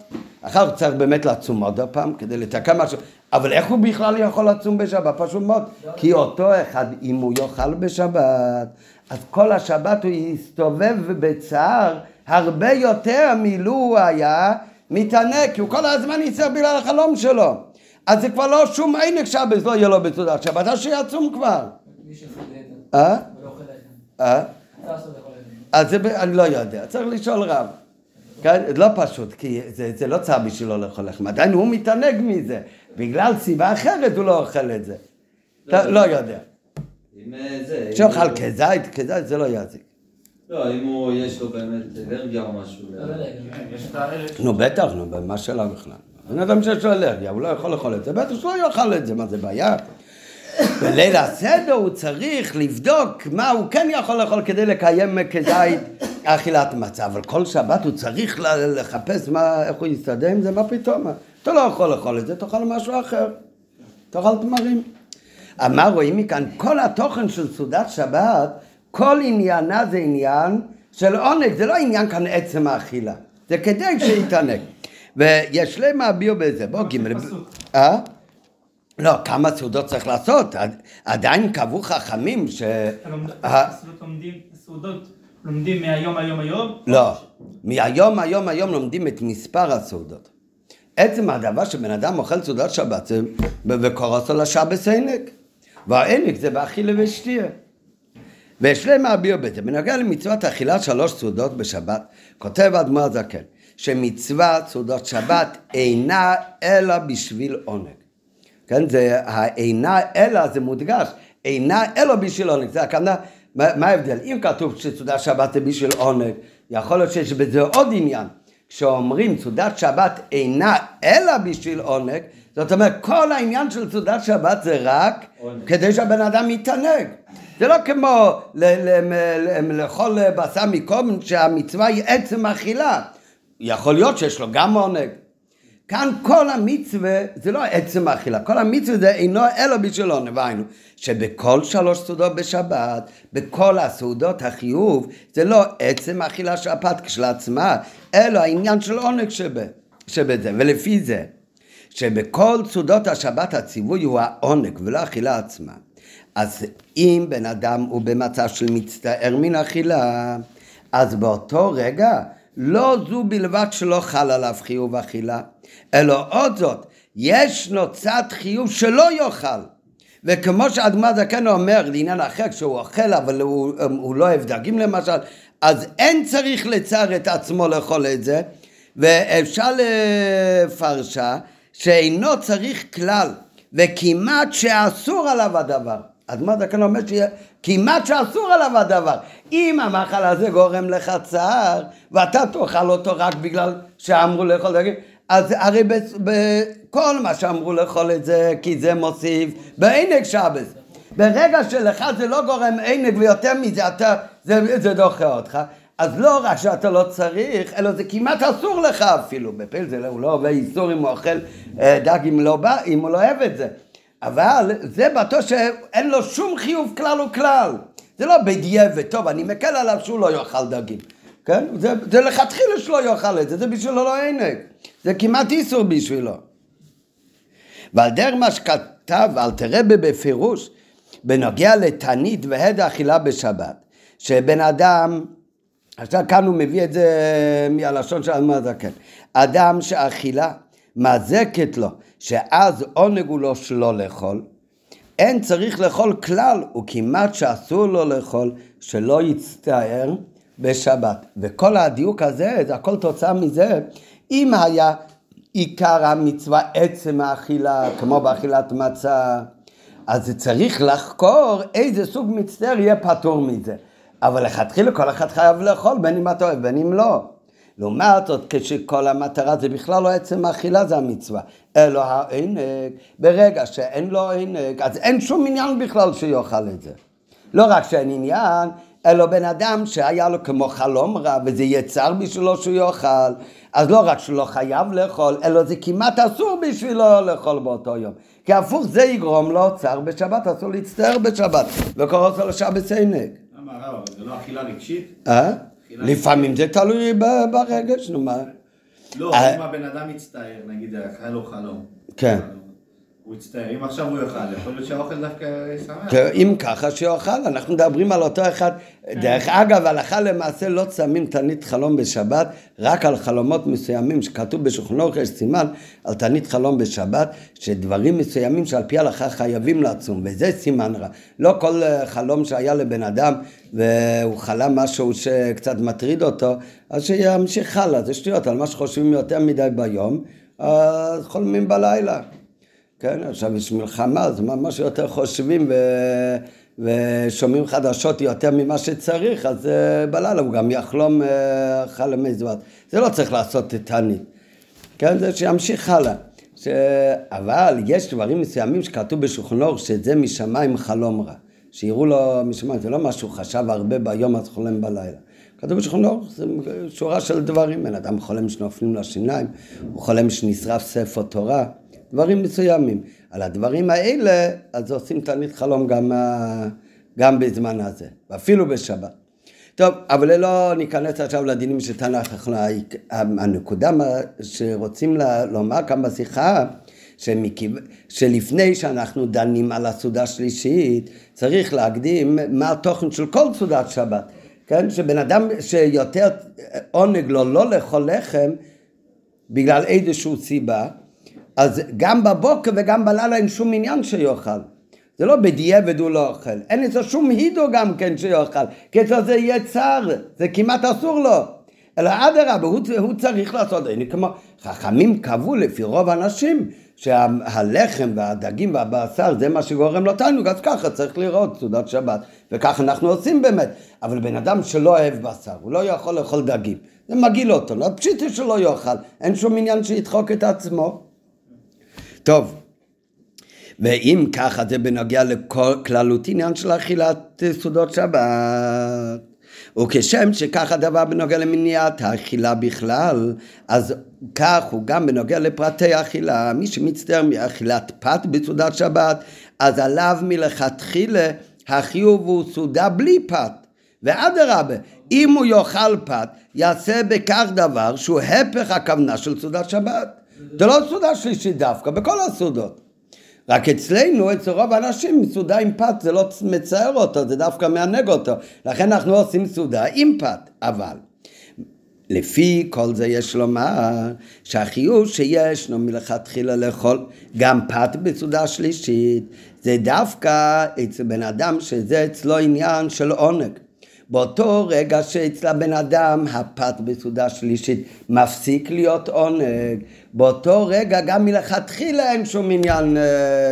אחר כך צריך באמת לצום עוד פעם כדי לתקן משהו. אבל איך הוא בכלל יכול לצום בשבת? פשוט מאוד. כי אותו אחד, אם הוא יאכל בשבת, אז כל השבת הוא יסתובב בצער הרבה יותר מלו הוא היה מתענג, כי הוא כל הזמן יצטרך בגלל החלום שלו. אז זה כבר לא שום עינק שבת, לא יהיה לו בסעודת שבת, אז שיעצום כבר. אה? אה? אז זה, אני לא יודע, צריך לשאול רב. כן? זה לא פשוט, כי זה, זה לא צער בשבילו לאכול לחם, עדיין הוא מתענג מזה, בגלל סיבה אחרת הוא לא אוכל את זה. לא, לא יודע. אם אה, זה... שאוכל כזית, כזית זה לא יזיק. לא, אם הוא, יש לו באמת אלרגיה או משהו. נו בטח, נו, מה שאלה בכלל? בן אדם שיש לו אלרגיה, הוא לא יכול לאכול את זה, בטח שהוא לא יאכל את זה, מה זה בעיה? בליל הסדר הוא צריך לבדוק מה הוא כן יכול לאכול כדי לקיים כדאית אכילת מצה, אבל כל שבת הוא צריך לחפש מה, איך הוא יסתדר עם זה, מה פתאום? אתה לא יכול לאכול את זה, תאכל משהו אחר, תאכל תמרים. מה רואים מכאן? כל התוכן של סעודת שבת, כל עניינה זה עניין של עונג, זה לא עניין כאן עצם האכילה, זה כדי שיתענג. ויש להם מהביאו בזה, בוא גימל. אה? לא, כמה סעודות צריך לעשות? עדיין קבעו חכמים ש... סעודות לומדים מהיום היום היום? לא, מהיום היום היום לומדים את מספר הסעודות. עצם הדבר שבן אדם אוכל סעודת שבת זה וקורס על השבס עינק. והעינק זה באכילה ושתייה. ויש להם מהביאו בזה. בנוגע למצוות אכילת שלוש סעודות בשבת, כותב אדמו הזקן, שמצוות סעודות שבת אינה אלא בשביל עונג. כן, זה האינה אלא, זה מודגש, אינה אלא בשביל עונג, זה הכוונה, מה ההבדל? אם כתוב שסעודת שבת זה בשביל עונג, יכול להיות שיש בזה עוד עניין. כשאומרים סעודת שבת אינה אלא בשביל עונג, זאת אומרת כל העניין של סעודת שבת זה רק עונג. כדי שהבן אדם יתענג. זה לא כמו לאכול בשר מקום שהמצווה היא עצם אכילה. יכול להיות שיש לו גם עונג. כאן כל המצווה זה לא עצם האכילה, כל המצווה זה אינו אלא בשביל עונג, והיינו שבכל שלוש סעודות בשבת, בכל הסעודות החיוב, זה לא עצם האכילה של הפת כשלעצמה, אלא העניין של עונג שבזה, ולפי זה, שבכל סעודות השבת הציווי הוא העונג ולא האכילה עצמה. אז אם בן אדם הוא במצב של מצטער מן אכילה, אז באותו רגע לא זו בלבד שלא חל עליו חיוב אכילה, אלא עוד זאת, ישנו צד חיוב שלא יאכל. וכמו שאדמה זקן אומר לעניין אחר, כשהוא אוכל אבל הוא, הוא לא אוהב דגים למשל, אז אין צריך לצער את עצמו לאכול את זה, ואפשר לפרשה שאינו צריך כלל, וכמעט שאסור עליו הדבר. אדמה זקן אומר שכמעט שאסור עליו הדבר. אם המאכל הזה גורם לך צער, ואתה תאכל אותו רק בגלל שאמרו לאכול דגים, אז הרי בכל מה שאמרו לאכול את זה, כי זה מוסיף בעינג שבס. ברגע שלך זה לא גורם עינג ויותר מזה, אתה, זה, זה דוחה אותך. אז לא רק שאתה לא צריך, אלא זה כמעט אסור לך אפילו. בפל זה הוא לא עובר איסור אם הוא אוכל אה, דג אם, לא בא, אם הוא לא אוהב את זה. אבל זה בטוח שאין לו שום חיוב כלל וכלל. זה לא בדיעבד, טוב, אני מקל עליו שהוא לא יאכל דגים. כן? זה, זה לכתחילה שלא יאכל את זה, זה בשבילו לא עינג. זה כמעט איסור בשבילו. ועל דרך מה שכתב אל תראה בפירוש בנוגע לתענית והד האכילה בשבת, שבן אדם, עכשיו כאן הוא מביא את זה מהלשון של אדמה זקן, אדם שאכילה מזקת לו, שאז עונג הוא לו שלא לאכול, אין צריך לאכול כלל, וכמעט שאסור לו לאכול, שלא יצטער בשבת. וכל הדיוק הזה, זה הכל תוצאה מזה, אם היה עיקר המצווה עצם האכילה, כמו באכילת מצה, אז צריך לחקור איזה סוג מצטער יהיה פטור מזה. אבל לכתחילה כל אחד חייב לאכול, בין אם אתה אוהב, בין אם לא. לעומת זאת, כשכל המטרה זה בכלל לא עצם האכילה, זה המצווה. אלא הענג, ברגע שאין לו ענג, אז אין שום עניין בכלל שיאכל את זה. לא רק שאין עניין, אלא בן אדם שהיה לו כמו חלום רע, וזה יצר בשבילו שהוא יאכל, אז לא רק שהוא לא חייב לאכול, אלא זה כמעט אסור בשבילו לאכול באותו יום. כי הפוך זה יגרום לו צער בשבת, אסור להצטער בשבת, וקורא אותו לשבת ענג. למה הרב, זה לא אכילה רגשית? אה? לפעמים זה תלוי ברגש, נו מה. לא, אה. אם הבן אדם מצטער, נגיד, היה לו חלום. כן. הוא הצטער, אם עכשיו הוא יאכל, יכול להיות שהאוכל דווקא ישמח. כן, אם ככה שיאכל, אנחנו מדברים על אותו אחד. דרך אגב, הלכה למעשה לא צמים תענית חלום בשבת, רק על חלומות מסוימים שכתוב בשולחן ערוך יש סימן על תענית חלום בשבת, שדברים מסוימים שעל פי ההלכה חייבים לצום, וזה סימן רע. לא כל אה, חלום שהיה לבן אדם והוא חלם משהו שקצת מטריד אותו, אז שימשיך הלאה, זה שטויות, על מה שחושבים יותר מדי ביום, אז חולמים בלילה. כן, עכשיו יש מלחמה, אז ממש יותר חושבים ו... ושומעים חדשות יותר ממה שצריך, אז uh, בלילה הוא גם יחלום uh, חלמי זוות. זה לא צריך לעשות תענית, כן, זה שימשיך הלאה. ש... אבל יש דברים מסוימים שכתוב ערוך שזה משמיים חלום רע. שיראו לו משמיים, זה לא משהו חשב הרבה ביום אז חולם בלילה. כתוב ערוך, זה שורה של דברים. בן אדם חולם שנופלים לו השיניים, הוא חולם שנשרף ספר תורה. דברים מסוימים. על הדברים האלה, אז עושים תענית חלום גם, אה, גם בזמן הזה, ואפילו בשבת. טוב, אבל לא ניכנס עכשיו לדינים של תנ"ך, הנקודה מה שרוצים לומר כאן בשיחה, שמכיו... שלפני שאנחנו דנים על הסעודה שלישית, צריך להקדים מה התוכן של כל סעודת שבת. כן, שבן אדם שיותר עונג לו לא לאכול לחם, בגלל איזושהי סיבה, אז גם בבוקר וגם בלילה אין שום עניין שיאכל. זה לא בדיעבד הוא לא אוכל, אין אצלו שום הידו גם כן שיאכל, כי אצלו זה יהיה צר, זה כמעט אסור לו. אלא אדרבה, הוא, הוא צריך לעשות, הנה כמו חכמים קבעו לפי רוב האנשים שהלחם והדגים והבשר זה מה שגורם לו תענוג, אז ככה צריך לראות סעודת שבת, וככה אנחנו עושים באמת. אבל בן אדם שלא אוהב בשר, הוא לא יכול לאכול דגים, זה מגעיל אותו, לא פשיטי שלא יאכל, אין שום עניין שידחוק את עצמו. טוב, ואם ככה זה בנוגע לכללות עניין של אכילת סעודות שבת. וכשם שכך הדבר בנוגע למניעת האכילה בכלל, אז כך הוא גם בנוגע לפרטי האכילה. מי שמצטער מאכילת פת בסעודת שבת, אז עליו מלכתחילה החיוב הוא סעודה בלי פת. ואדרבה, אם הוא יאכל פת, יעשה בכך דבר שהוא הפך הכוונה של סעודת שבת. זה לא סעודה שלישית דווקא, בכל הסעודות. רק אצלנו, אצל רוב האנשים, סעודה עם פת זה לא מצער אותו, זה דווקא מענג אותו. לכן אנחנו עושים סעודה עם פת. אבל, לפי כל זה יש לומר שהחיוב שישנו מלכתחילה לאכול גם פת בסעודה שלישית, זה דווקא אצל בן אדם שזה אצלו עניין של עונג. באותו רגע שאצל הבן אדם הפת בסעודה שלישית מפסיק להיות עונג, באותו רגע גם מלכתחילה אין שום עניין uh,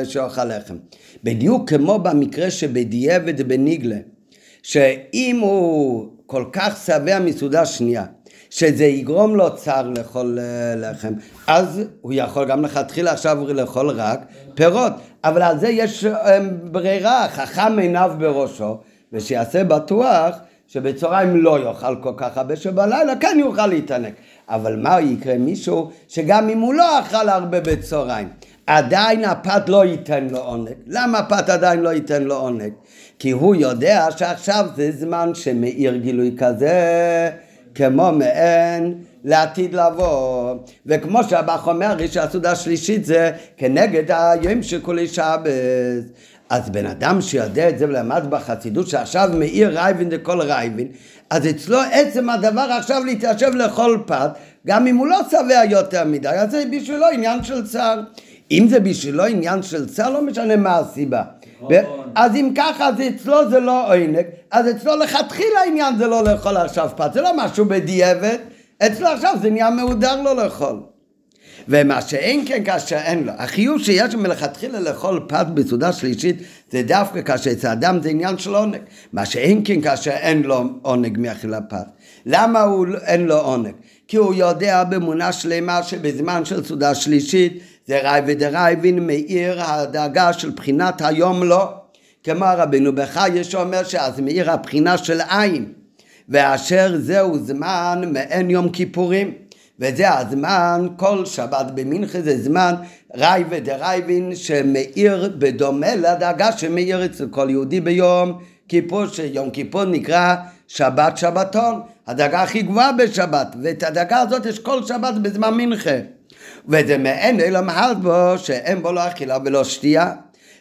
שאוכל לחם. בדיוק כמו במקרה שבדיעבד בניגלה, שאם הוא כל כך שבע מסעודה שנייה, שזה יגרום לו צער לאכול uh, לחם, אז הוא יכול גם לכתחילה עכשיו לאכול רק פירות, אבל על זה יש uh, ברירה, חכם עיניו בראשו. ושיעשה בטוח שבצהריים לא יאכל כל כך הרבה, שבלילה כן יוכל להתענג. אבל מה יקרה מישהו שגם אם הוא לא אכל הרבה בצהריים, עדיין הפת לא ייתן לו עונג. למה הפת עדיין לא ייתן לו עונג? כי הוא יודע שעכשיו זה זמן שמאיר גילוי כזה, כמו מעין לעתיד לבוא. וכמו שהבח אומר, שהסעודה השלישית זה כנגד היום שכולי שבת. אז בן אדם שיודע את זה ולמד בחסידות שעכשיו מאיר רייבין לכל רייבין, אז אצלו עצם הדבר עכשיו להתיישב לכל פת, גם אם הוא לא שבע יותר מדי, אז זה בשבילו עניין של צער. אם זה בשבילו עניין של צער, לא משנה מה הסיבה. ו- אז אם ככה, אז אצלו זה לא עונג, אז אצלו לכתחילה העניין זה לא לאכול עכשיו פת, זה לא משהו בדיעבד, אצלו עכשיו זה נהיה מהודר לא לאכול. ומה שאין כן כאשר אין לו. החיוב שיש מלכתחילה לאכול פת בסעודה שלישית זה דווקא כאשר אצל אדם זה עניין של עונג. מה שאין כן כאשר אין לו עונג מאכילה פת. למה הוא, אין לו עונג? כי הוא יודע באמונה שלמה שבזמן של סעודה שלישית זה ראי ודרייבין מאיר הדאגה של בחינת היום לא. כמו רבינו בחי שאומר שאז מאיר הבחינה של עין. ואשר זהו זמן מעין יום כיפורים. וזה הזמן, כל שבת במנחה זה זמן ראי ודרייבין שמאיר בדומה לדאגה שמאיר אצל כל יהודי ביום כיפור, שיום כיפור נקרא שבת שבתון, הדאגה הכי גבוהה בשבת, ואת הדאגה הזאת יש כל שבת בזמן מנחה. וזה מעין אלא מהל בו שאין בו לא אכילה ולא שתייה.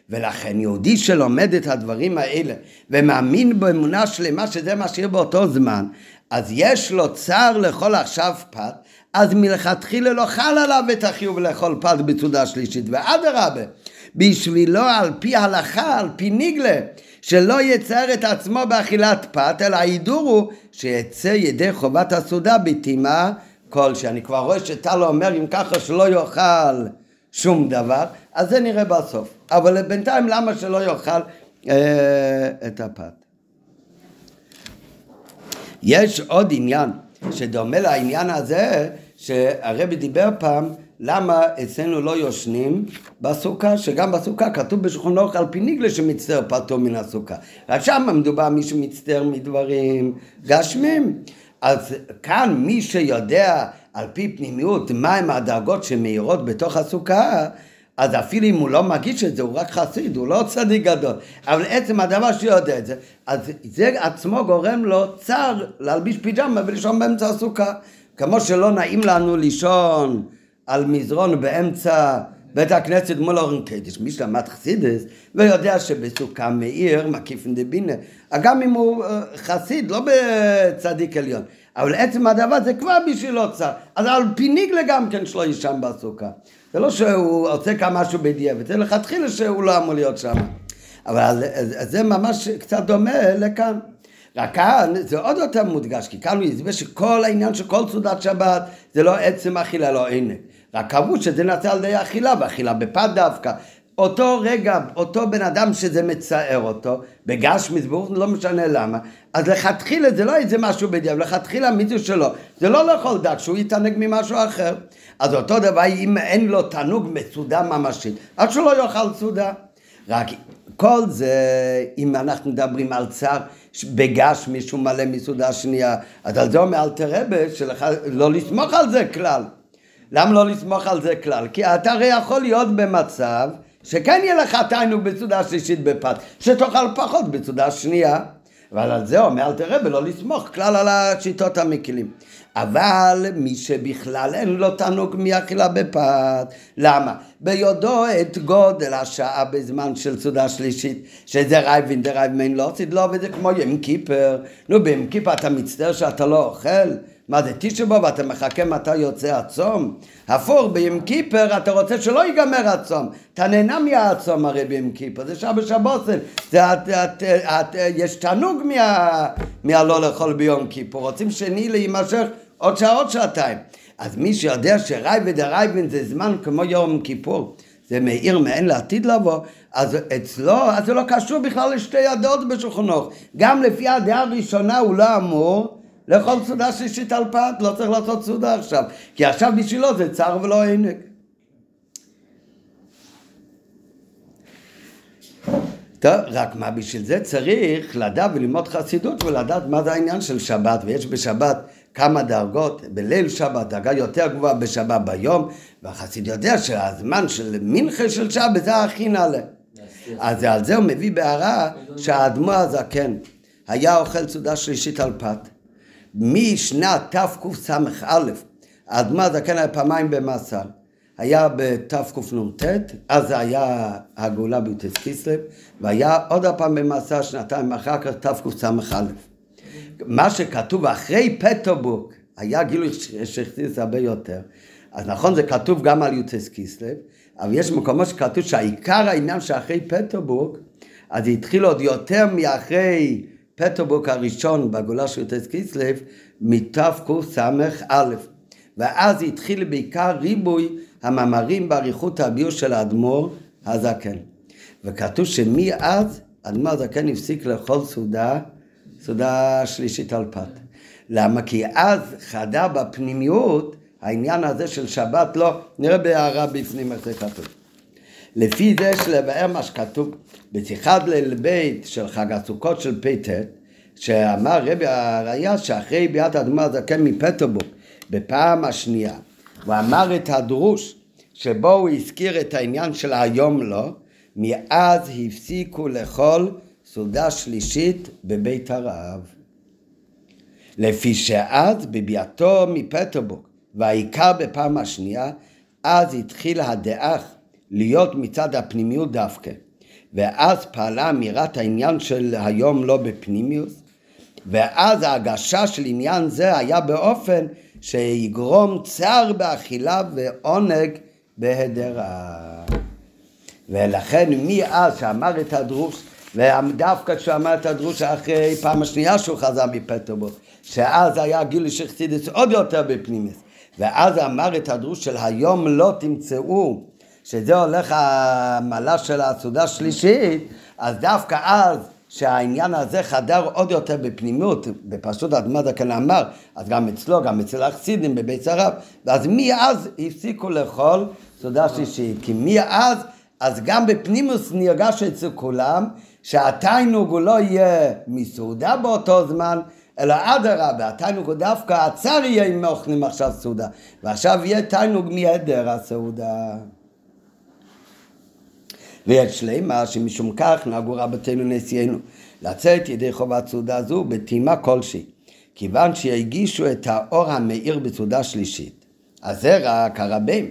ולכן יהודי שלומד את הדברים האלה ומאמין באמונה שלמה שזה מה שיהיה באותו זמן, אז יש לו צער לאכול עכשיו פת, אז מלכתחילה לא חל עליו את החיוב לאכול פת בסעודה שלישית, ואדרבה, בשבילו על פי הלכה, על פי ניגלה, שלא יצר את עצמו באכילת פת, אלא ההידור הוא שיצא ידי חובת הסעודה בטמאה כלשהי. אני כבר רואה שטלו אומר אם ככה שלא יאכל שום דבר, אז זה נראה בסוף. אבל בינתיים למה שלא יאכל אה, את הפת? יש עוד עניין שדומה לעניין הזה, שהרבי דיבר פעם למה אצלנו לא יושנים בסוכה, שגם בסוכה כתוב בשולחן אורך על פי ניגלה שמצטער פתאום מן הסוכה. רק שם מדובר מי שמצטער מדברים גשמים. אז כאן מי שיודע על פי פנימיות מהם הדרגות שמאירות בתוך הסוכה, אז אפילו אם הוא לא מגיש את זה, הוא רק חסיד, הוא לא צדיק גדול. אבל עצם הדבר שהוא יודע את זה, אז זה עצמו גורם לו צער להלביש פיג'מה ולישון באמצע הסוכה. כמו שלא נעים לנו לישון על מזרון באמצע בית הכנסת מול אורן קדיש. מי שלמד חסידס ויודע שבסוכה מאיר מקיפן דבינה. גם אם הוא חסיד, לא בצדיק עליון. אבל עצם הדבר זה כבר בשבילו צער. אז על פי ניגלה גם כן שלא יישן בסוכה. זה לא שהוא עושה כאן משהו בדיעבד, זה לכתחילה שהוא לא אמור להיות שם. אבל זה ממש קצת דומה לכאן. רק כאן זה עוד יותר מודגש, כי כאן הוא הסביר שכל העניין של כל סעודת שבת זה לא עצם אכילה, לא עינג. רק קבעו שזה נעשה על ידי אכילה, ואכילה בפת דווקא. אותו רגע, אותו בן אדם שזה מצער אותו, בגש מזבור, לא משנה למה, אז לכתחילה זה לא איזה משהו בדיוק, לכתחילה מישהו שלו, זה לא לאכול דק, שהוא יתענג ממשהו אחר. אז אותו דבר, אם אין לו תענוג מסעודה ממשית, אז שלא יאכל סעודה. רק כל זה, אם אנחנו מדברים על צער בגש מישהו מלא מסעודה שנייה, אז על זה אומר אלתר רבה, לא לסמוך על זה כלל. למה לא לסמוך על זה כלל? כי אתה הרי יכול להיות במצב שכן יהיה לך תענוג בסעודה שלישית בפת, שתאכל פחות בסעודה שנייה. אבל על זה אומר אל תראה ולא לסמוך כלל על השיטות המקלים. אבל מי שבכלל אין לו תענוג מאכילה בפת, למה? ביודעו את גודל השעה בזמן של סעודה שלישית, שזה רייבין דרייבין לא עשית לו, וזה כמו יום כיפר. נו, ביום כיפר אתה מצטער שאתה לא אוכל? מה זה תשבו ואתה מחכה מתי יוצא הצום? הפוך, ביום כיפר אתה רוצה שלא ייגמר הצום. אתה נהנה מהצום הרי ביום כיפר, זה את, את, יש תענוג מה, מהלא לאכול ביום כיפר. רוצים שני להימשך עוד שעה עוד שעתיים. אז מי שיודע שראי ודרייבין זה זמן כמו יום כיפור. זה מאיר מעין לעתיד לבוא, אז אצלו, אז זה לא קשור בכלל לשתי הדעות בשולחנו. גם לפי הדעה הראשונה הוא לא אמור לאכול סעודה שלישית על פת, לא צריך לעשות סעודה עכשיו, כי עכשיו בשבילו זה צער ולא עינג. טוב, רק מה בשביל זה צריך לדעת וללמוד חסידות ולדעת מה זה העניין של שבת, ויש בשבת כמה דרגות, בליל שבת דרגה יותר גבוהה בשבת ביום, והחסיד יודע שהזמן של מנחה של שבת זה הכי נעלה. אז על זה הוא מביא בהערה שהאדמו הזקן היה אוכל סעודה שלישית על פת. משנת תקס"א, האדמה הזקן היה פעמיים במאסר. היה בתקנ"ט, אז היה הגאולה ביוטס קיסלב, והיה עוד הפעם במאסר שנתיים אחר כך תקס"א. מה שכתוב אחרי פטרבורג, היה גילוי שחסידס הרבה יותר. אז נכון, זה כתוב גם על יוטס קיסלב, אבל יש מקומות שכתוב שהעיקר העניין שאחרי פטרבורג, אז זה התחיל עוד יותר מאחרי פטרבורג הראשון בגולה של יוטס קיסלב, מתקס"א. ואז התחיל בעיקר ריבוי המאמרים באריכות הביור של האדמו"ר הזקן. וכתוב שמאז האדמו"ר הזקן הפסיק לאכול סעודה, סעודה שלישית על פת. למה? כי אז חדר בפנימיות העניין הזה של שבת, לא, נראה בהערה בפנים איך זה כתוב. לפי זה יש לבאר מה שכתוב בשיחת ליל בית של חג הסוכות של פט, שאמר רבי הראייה שאחרי ביאת האדמה הזקן מפטרבורג בפעם השנייה, הוא אמר את הדרוש שבו הוא הזכיר את העניין של היום לא, מאז הפסיקו לאכול סעודה שלישית בבית הרב. לפי שאז בביאתו מפטרבורג והעיקר בפעם השנייה, אז התחילה הדאך להיות מצד הפנימיות דווקא. ואז פעלה אמירת העניין של היום לא בפנימיוס, ואז ההגשה של עניין זה היה באופן שיגרום צער באכילה ועונג בהדרה. ולכן מאז שאמר את הדרוש, ודווקא כשהוא אמר את הדרוש אחרי פעם השנייה שהוא חזר מפטרבורג, שאז היה גיל שחסידס עוד יותר בפנימיס, ואז אמר את הדרוש של היום לא תמצאו, שזה הולך המעלה של הסעודה השלישית, אז דווקא אז שהעניין הזה חדר עוד יותר בפנימיות, בפשוט אדמת הכן אמר, אז גם אצלו, גם אצל החסידים בבית הרב, ואז מאז הפסיקו לאכול סעודה שלישית, כי מאז, אז גם בפנימוס נרגש אצל כולם, שהתיינוג הוא לא יהיה מסעודה באותו זמן, אלא אדרבה, התיינוג הוא דווקא הצר יהיה אם אוכלים עכשיו סעודה, ועכשיו יהיה תיינוג מהדר הסעודה. ויש שלימה שמשום כך נהגו רבותינו נשיאנו לצאת ידי חובת סעודה זו בטעימה כלשהי, כיוון שהגישו את האור המאיר בסעודה שלישית. אז זה רק הרבים.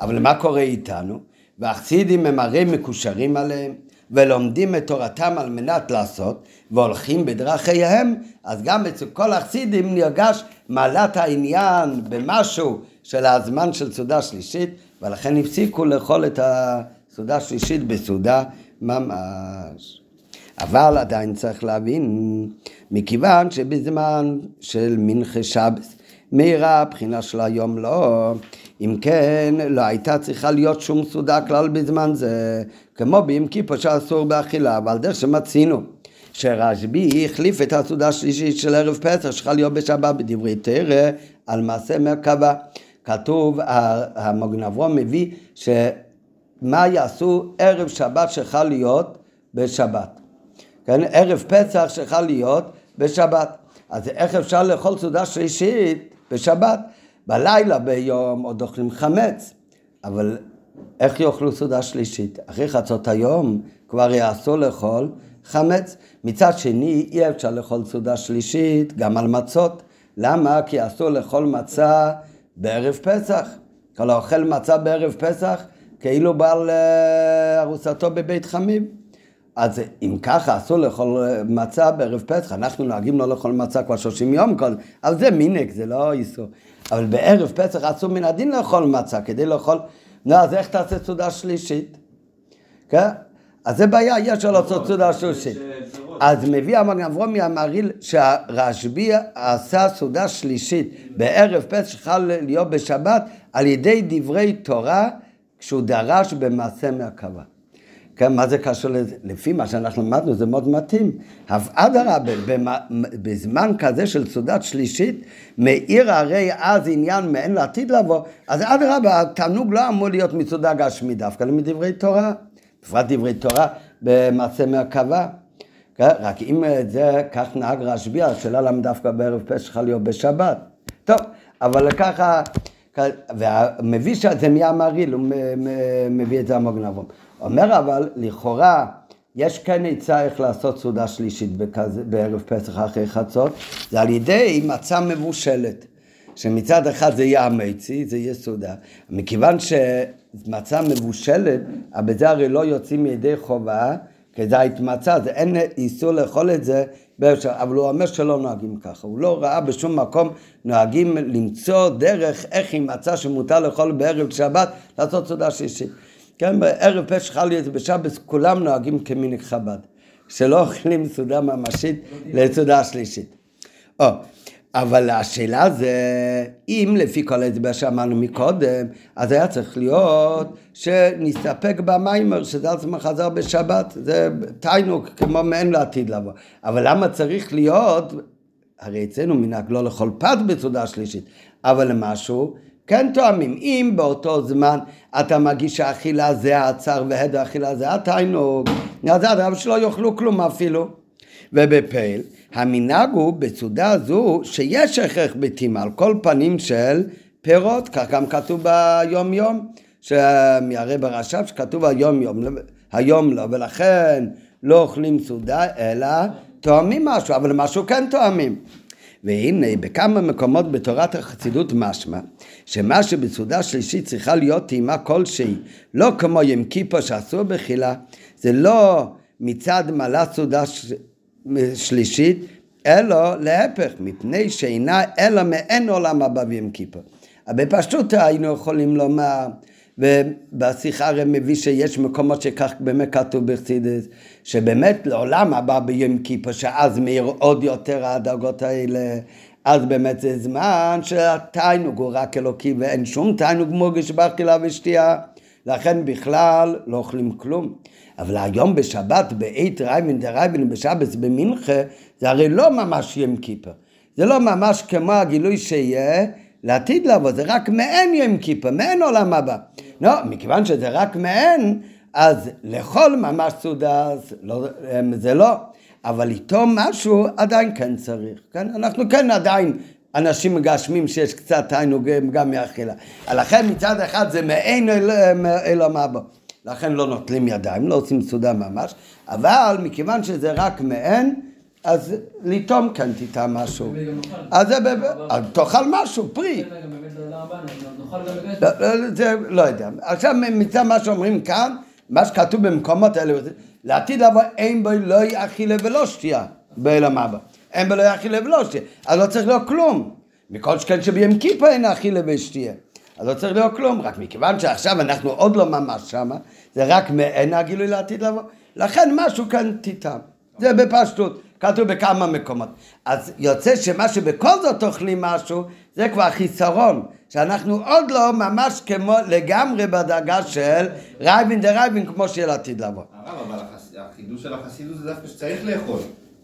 אבל מה קורה איתנו? והחסידים הם הרי מקושרים עליהם, ולומדים את תורתם על מנת לעשות, והולכים בדרכיהם, אז גם אצל כל החסידים נרגש מעלת העניין במשהו של הזמן של סעודה שלישית, ולכן הפסיקו לאכול את הסעודה שלישית בסעודה ממש. אבל עדיין צריך להבין, מכיוון שבזמן של מנחה שבס, מהירה הבחינה של היום לא, אם כן לא הייתה צריכה להיות שום סעודה כלל בזמן זה, כמו ביום כיפור שאסור באכילה, אבל דרך שמצינו. שרשב"י החליף את הסעודה השלישית של ערב פסח שצריכה להיות בשבת בדברי תרא על מעשה מרכבה. כתוב, המגן אברום מביא שמה יעשו ערב שבת שצריכה להיות בשבת. כן, ערב פסח שצריכה להיות בשבת. אז איך אפשר לאכול סעודה שלישית בשבת? בלילה ביום עוד אוכלים חמץ, אבל איך יאכלו סעודה שלישית? אחרי חצות היום כבר יעשו לאכול חמץ. מצד שני, אי אפשר לאכול סעודה שלישית גם על מצות. למה? כי אסור לאכול מצה בערב פסח. כל האוכל מצה בערב פסח, כאילו בעל אה, ארוסתו בבית חמים. אז אם ככה אסור לאכול מצה בערב פסח, אנחנו נוהגים לא לאכול מצה כבר 30 יום כל, אבל זה מינק, זה לא איסור. אבל בערב פסח אסור מן הדין לאכול מצה, כדי לאכול, נו, אז איך תעשה סעודה שלישית? כן? אז זה בעיה, יש לו לעשות סעודה שלישית. אז מביא המגן אברומי המהריל שהרשב"י עשה סעודה שלישית בערב פסח שחל להיות בשבת על ידי דברי תורה כשהוא דרש במעשה מרכבה. כן, מה זה קשור לזה? לפי מה שאנחנו למדנו זה מאוד מתאים. אדרבה, בזמן כזה של סעודת שלישית, מאיר הרי אז עניין מעין לעתיד לבוא, אז אדרבה, התענוג לא אמור להיות מסעודה גשמי דווקא, אלא מדברי תורה. בפרט דברי תורה במעשה מרכבה. כן? רק אם זה כך נהג רשב"י, השאלה למה דווקא בערב פסח להיות בשבת. טוב, אבל ככה, והמביא שזה מהמרעיל, הוא מביא את זה המוגן אברום. אומר אבל, לכאורה, יש כן עצה איך לעשות סעודה שלישית בכזה, בערב פסח אחרי חצות, זה על ידי מצה מבושלת. שמצד אחד זה יהיה המצי, זה יהיה סעודה. מכיוון שמצה מבושלת, בזה הרי לא יוצאים ידי חובה, כזית מצה, אז אין איסור לאכול את זה, אבל הוא אומר שלא נוהגים ככה. הוא לא ראה בשום מקום נוהגים למצוא דרך איך עם מצה שמותר לאכול בערב שבת, לעשות סעודה שלישית. כן, בערב פשע חלי בשבת כולם נוהגים כמיני חב"ד, שלא אוכלים סעודה ממשית לסעודה שלישית. או, אבל השאלה זה, אם לפי כל ההסבר שאמרנו מקודם, אז היה צריך להיות שנסתפק במיימר, שזה עצמו חזר בשבת, זה תיינוק כמו מעין לעתיד לבוא. אבל למה צריך להיות, הרי אצלנו מנהג לא לאכול פת בסעודה שלישית, אבל למשהו כן תואמים. אם באותו זמן אתה מגיש האכילה זה העצר והד האכילה זה התיינוק, אז אדרבה שלא יאכלו כלום אפילו. ובפייל, המנהג הוא בסעודה זו שיש הכרח בטעימה על כל פנים של פירות, כך גם כתוב ביום יום, שהרי ברש"ב שכתוב היום יום, היום לא, ולכן לא אוכלים סעודה אלא תואמים משהו, אבל משהו כן תואמים. והנה בכמה מקומות בתורת החסידות משמע שמה שבסעודה שלישית צריכה להיות טעימה כלשהי לא כמו ים כיפו שאסור בחילה זה לא מצד מעלה סעודה שלישית אלא להפך מפני שאינה אלא מעין עולם הבא ויום כיפו בפשטות היינו יכולים לומר ובשיחה הרי מביא שיש מקומות שכך באמת כתוב בחסידס, שבאמת לעולם הבא ביום כיפור, שאז מאיר עוד יותר הדרגות האלה, אז באמת זה זמן שהתיינוג הוא רק אלוקי ואין שום תיינוג מורגש באכילה ושתייה, לכן בכלל לא אוכלים כלום. אבל היום בשבת, בעת רעווא דרעווין בשבת במנחה, זה הרי לא ממש יום כיפור. זה לא ממש כמו הגילוי שיהיה לעתיד לבוא, זה רק מעין יום כיפור, מעין עולם הבא. לא, מכיוון שזה רק מעין, אז לאכול ממש סעודה לא, זה לא, אבל טעימה משהו עדיין כן צריך, כן? אנחנו כן עדיין אנשים מגשמים שיש קצת תענוג גם מאכילה. לכן מצד אחד זה מעין אל המבוא. לכן לא נוטלים ידיים, לא עושים סעודה ממש, אבל מכיוון שזה רק מעין, אז לטעום כן תטעם משהו. אז תאכל משהו, פרי. זה לא יודע. עכשיו מצד מה שאומרים כאן, מה שכתוב במקומות האלה, לעתיד לבוא אין בו לא יאכילה ולא שתייה בעולם הבא. אין בו לא יאכילה ולא שתייה. אז לא צריך להיות כלום. מכל שכן שביום כיפה אין אכילה ושתייה. אז לא צריך להיות כלום, רק מכיוון שעכשיו אנחנו עוד לא ממש שמה, זה רק מעין הגילוי לעתיד לבוא. לכן משהו כאן תטעם. זה בפשטות. כתוב בכמה מקומות. אז יוצא שמה שבכל זאת אוכלים משהו, זה כבר חיסרון, שאנחנו עוד לא ממש כמו לגמרי בדרגה של רייבין דה רייבין כמו שיהיה לעתיד לבוא. הרב, אבל החידוש של החסידות זה דווקא שצריך לאכול.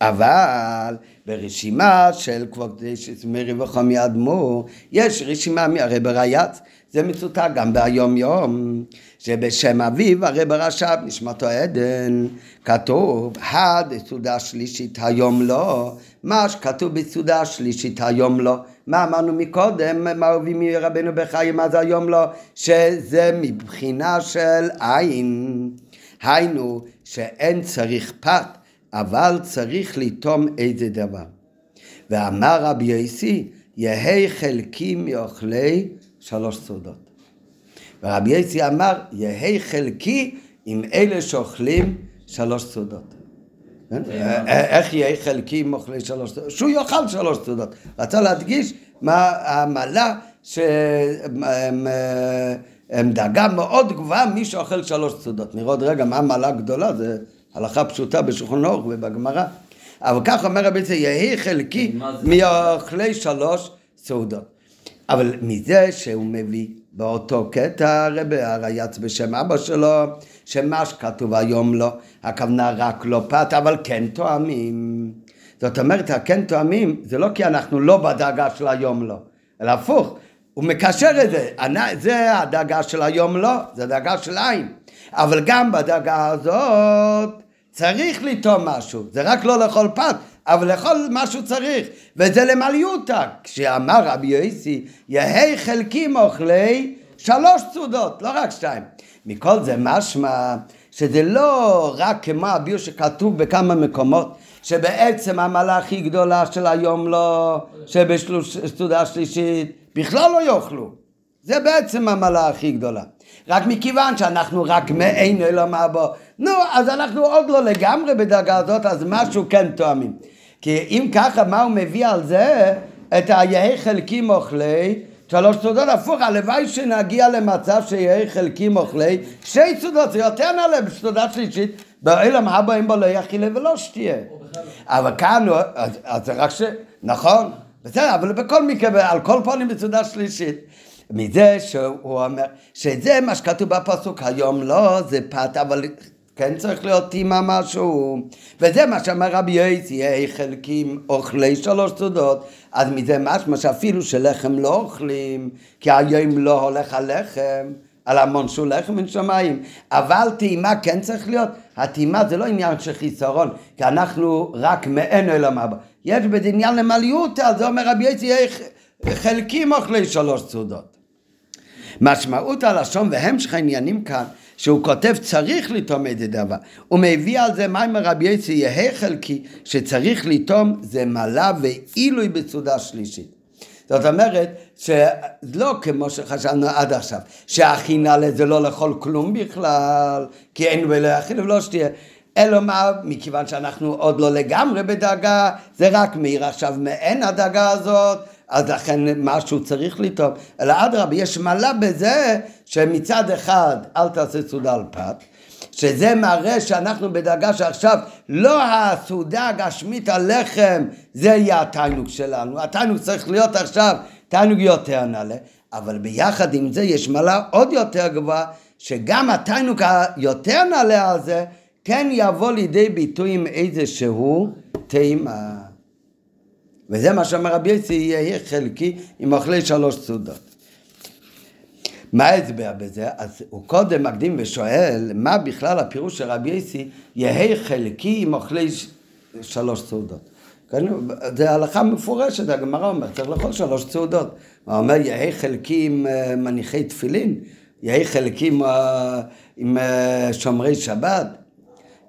אבל ברשימה של כבוד מרי וחמי אדמו"ר, יש רשימה, הרי ברייץ, זה מצוטט גם ביום יום, שבשם אביו הרי ברש"ב נשמתו עדן, כתוב הד סעודה שלישית היום לא, מה שכתוב בסעודה שלישית היום לא. מה אמרנו מקודם, מה הביא מרבנו בחיים, זה היום לא? שזה מבחינה של עין. היינו שאין צריך פת, אבל צריך לטום איזה דבר. ואמר רבי יוסי, יהי חלקי מאוכלי שלוש סעודות. ורבי יוסי אמר, יהי חלקי עם אלה שאוכלים שלוש סעודות. כן? איך יהיה חלקי עם אוכלי שלוש סעודות? שהוא יאכל שלוש סעודות. רצה להדגיש מה המעלה שהם דאגה מאוד גבוהה מי שאוכל שלוש סעודות. נראה עוד רגע מה המעלה הגדולה, זה הלכה פשוטה בשולחן אורך ובגמרא. אבל כך אומר רבי יצחק, יהי חלקי מאוכלי שלוש סעודות. אבל מזה שהוא מביא באותו קטע הרבי הרייץ בשם אבא שלו, שמה שכתוב היום לא, הכוונה רק לא פת, אבל כן תואמים. זאת אומרת, הכן תואמים, זה לא כי אנחנו לא בדאגה של היום לא, אלא הפוך, הוא מקשר את זה, זה הדאגה של היום לא, זה הדאגה של עין. אבל גם בדאגה הזאת צריך לטעום משהו, זה רק לא לאכול פת, אבל לאכול משהו צריך, וזה למליותה. כשאמר רבי יוסי, יהי חלקים אוכלי שלוש צודות, לא רק שתיים. מכל זה משמע שזה לא רק כמו הביור שכתוב בכמה מקומות, שבעצם המעלה הכי גדולה של היום לא, שבסעודה שלישית בכלל לא יאכלו. זה בעצם המעלה הכי גדולה. רק מכיוון שאנחנו רק מעין עולם הבא, נו, אז אנחנו עוד לא לגמרי בדרגה הזאת, אז משהו כן תואמים. כי אם ככה, מה הוא מביא על זה? את היהי חלקים אוכלי, שלוש סעודות הפוך, הלוואי שנגיע למצב שיהי חלקים אוכלי, שתי סעודות, זה יותר נעלה בסעודה שלישית, בעולם הבא אין בו לא יאכילה ולא שתהיה. אבל כאן, אז, אז זה רק ש... נכון, בסדר, אבל בכל מקרה, על כל פנים בסעודה שלישית. מזה שהוא אומר, שזה מה שכתוב בפסוק היום, לא, זה פת, אבל כן צריך להיות טימה משהו. וזה מה שאמר רבי יוסי, חלקים אוכלי שלוש סעודות, אז מזה משמע שאפילו שלחם לא אוכלים, כי היום לא הולך הלחם. על המון שהוא לחם מן שמיים, אבל טעימה כן צריך להיות, הטעימה זה לא עניין של חיסרון, כי אנחנו רק מעין עולם הבא, יש בזה עניין למעליותא, זה אומר רבי יוסי, חלקים אוכלי שלוש סעודות. משמעות הלשון והמשך העניינים כאן, שהוא כותב צריך לטום את הדבר. הוא מביא על זה מים רבי יצי יהא חלקי, שצריך לטום זה מלה ועילוי בסעודה שלישית. זאת אומרת, שלא כמו שחשבנו עד עכשיו, שהכינה לזה לא לאכול כלום בכלל, כי אין ולא יאכיל ולא שתהיה. אלא מה, מכיוון שאנחנו עוד לא לגמרי בדאגה, זה רק מאיר עכשיו מעין הדאגה הזאת, אז לכן משהו צריך לטעום, אלא אדרבה, יש מעלה בזה שמצד אחד אל תעשה סעודה על פת, שזה מראה שאנחנו בדרגה שעכשיו לא הסעודה הגשמית הלחם זה יהיה התענוג שלנו, התענוג צריך להיות עכשיו תענוג יותר נעלה, אבל ביחד עם זה יש מעלה עוד יותר גבוהה שגם התענוג היותר נעלה הזה כן יבוא לידי ביטוי עם איזשהו טעימה. וזה מה שאמר רבי יוסי יהיה חלקי עם אוכלי שלוש סעודות. מה ההסבר בזה? אז הוא קודם מקדים ושואל מה בכלל הפירוש של רבי יוסי יהיה חלקי עם אוכלי שלוש סעודות. זה הלכה מפורשת, הגמרא אומרת, צריך לאכול שלוש סעודות. הוא אומר, יהי חלקי עם אה, מניחי תפילין, יהי חלקי עם, אה, אה, שומרי שבת.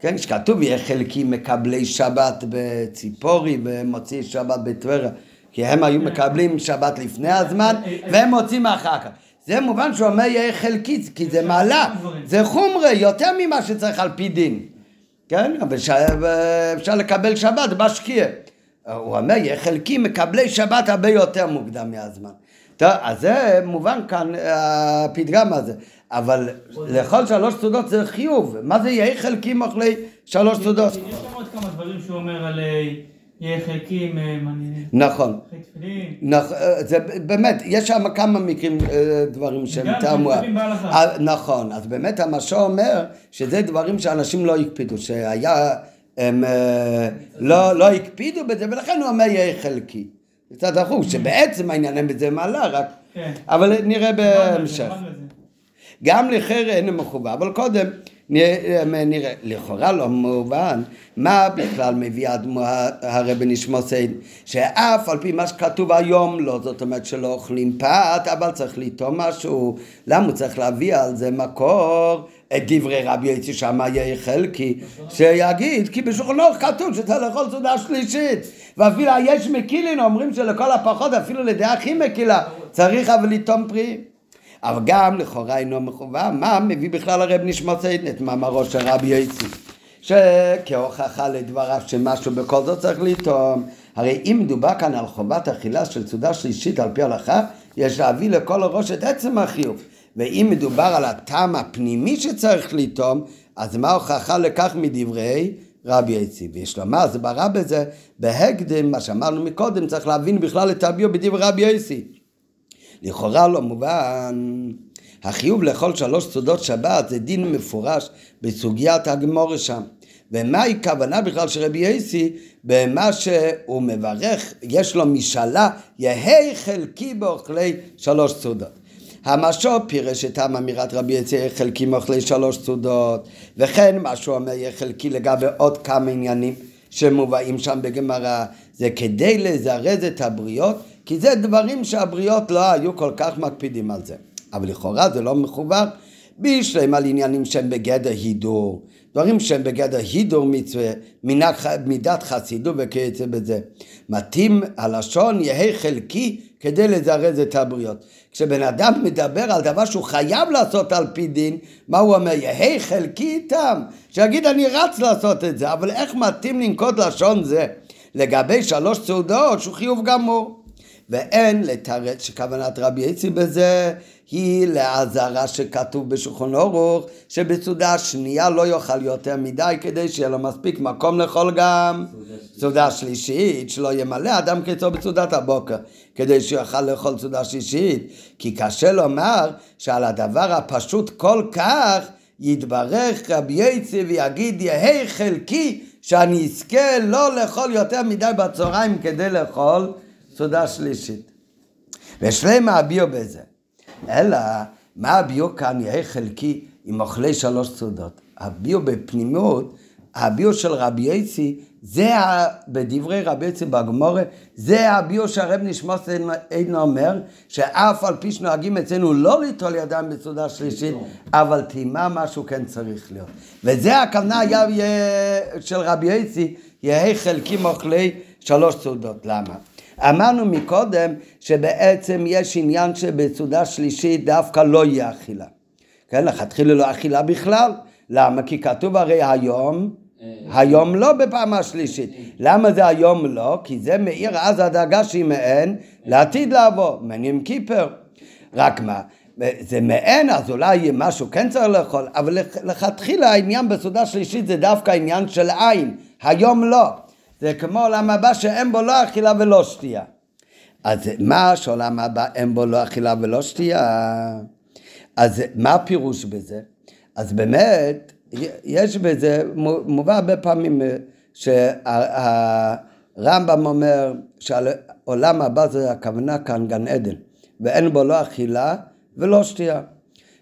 כן, שכתוב יהיה חלקי מקבלי שבת בציפורי ומוצאי שבת בטבריה, כי הם היו מקבלים שבת לפני הזמן והם מוצאים אחר כך. זה מובן שהוא אומר יהיה חלקי, כי זה מעלה, זה חומרה, יותר ממה שצריך על פי דין. כן, אבל אפשר לקבל שבת בשקיע. הוא אומר יהיה חלקי מקבלי שבת הרבה יותר מוקדם מהזמן. טוב, אז זה מובן כאן הפתגם הזה. אבל לאכול שלוש סעודות זה חיוב. מה זה יהי חלקים אוכלי שלוש סעודות? יש שם עוד כמה דברים שהוא אומר על אה, יהי חלקים, אה, נכון. נכון. זה באמת, יש שם כמה מקרים, דברים שהם טעמו. נכון, אז באמת המשור אומר שזה דברים שאנשים לא הקפידו, שהיה, הם לא, לא הקפידו בזה, ולכן הוא אומר יהי חלקי. קצת דחוף, שבעצם העניין הם בזה מעלה, רק... כן. אבל נראה בהמשך. גם לחרא אין מחובה, אבל קודם נראה, לכאורה לא מובן, מה בכלל מביא אדמו הרבי נשמוסיין, שאף על פי מה שכתוב היום לא, זאת אומרת שלא אוכלים פת, אבל צריך לטעום משהו, למה הוא צריך להביא על זה מקור? את דברי רבי יצי יהיה חלקי, שיגיד, כי בשולחן אורך כתוב שצריך לאכול סעודה שלישית, ואפילו יש מקילין אומרים שלכל הפחות, אפילו לדעה הכי מקילה, צריך אבל לטעום פרי. אבל גם לכאורה אינו מכוון, מה מביא בכלל הרב נשמתיין את מאמרו של רבי יצי? שכהוכחה לדבריו שמשהו בכל זאת צריך לטעום. הרי אם מדובר כאן על חובת אכילה של סעודה שלישית על פי הלכה, יש להביא לכל הראש את עצם החיוב. ואם מדובר על הטעם הפנימי שצריך לטעום, אז מה ההוכחה לכך מדברי רבי יצי? ויש לומר, הסברה בזה, בהקדם, מה שאמרנו מקודם, צריך להבין בכלל את הביו בדברי רבי יצי. לכאורה לא מובן. החיוב לאכול שלוש סעודות שבת זה דין מפורש בסוגיית הגמורה שם. ומהי כוונה בכלל של רבי יסי במה שהוא מברך, יש לו משאלה, יהי חלקי באוכלי שלוש סעודות. המשור פירש את אמירת רבי יצי יהי חלקי באוכלי שלוש סעודות, וכן מה שהוא אומר יהי חלקי לגבי עוד כמה עניינים שמובאים שם בגמרא, זה כדי לזרז את הבריות כי זה דברים שהבריות לא היו כל כך מקפידים על זה. אבל לכאורה זה לא מכוון, בשלם על עניינים שהם בגדר הידור. דברים שהם בגדר הידור מצווה, מידת חסידות וכיוצא בזה. מתאים הלשון יהא חלקי כדי לזרז את הבריות. כשבן אדם מדבר על דבר שהוא חייב לעשות על פי דין, מה הוא אומר? יהא חלקי איתם. שיגיד אני רץ לעשות את זה, אבל איך מתאים לנקוט לשון זה לגבי שלוש סעודות שהוא חיוב גמור? ואין לתרץ שכוונת רבי יצי בזה היא לאזהרה שכתוב בשולחן אורוך שבסעודה השנייה לא יאכל יותר מדי כדי שיהיה לו מספיק מקום לאכול גם. סעודה שלישית. שלא ימלא אדם קיצו בסעודת הבוקר כדי שיוכל לאכול סעודה שלישית. כי קשה לומר שעל הדבר הפשוט כל כך יתברך רבי יצי ויגיד יהי חלקי שאני אזכה לא לאכול יותר מדי בצהריים כדי לאכול סעודה שלישית. ושלם הביאו בזה. אלא, מה הביאו כאן יהיה חלקי עם אוכלי שלוש סעודות? הביאו בפנימיות, הביאו של רבי יצי, זה ה- בדברי רבי יצי בגמורה, זה הביאו שהרב נשמוס אינו אומר, שאף על פי שנוהגים אצלנו לא ליטול ידיים בסעודה שלישית, אבל טעימה משהו כן צריך להיות. וזה הכוונה היה יהיה- של רבי יצי, יהא חלקים אוכלי שלוש סעודות. למה? אמרנו מקודם שבעצם יש עניין שבסעודה שלישית דווקא לא יהיה אכילה. כן, לכתחילה לא אכילה בכלל. למה? כי כתוב הרי היום, היום לא בפעם השלישית. למה זה היום לא? כי זה מאיר אז הדאגה שהיא מעין לעתיד לבוא, מעין כיפר. רק מה? זה מעין, אז אולי משהו כן צריך לאכול, אבל לכ- לכתחילה העניין בסעודה שלישית זה דווקא עניין של עין, היום לא. זה כמו עולם הבא שאין בו לא אכילה ולא שתייה. אז מה שעולם הבא אין בו לא אכילה ולא שתייה? אז מה הפירוש בזה? אז באמת, יש בזה, מובא הרבה פעמים אה, שהרמב"ם אומר שהעולם הבא זה הכוונה כאן גן עדן, ואין בו לא אכילה ולא שתייה.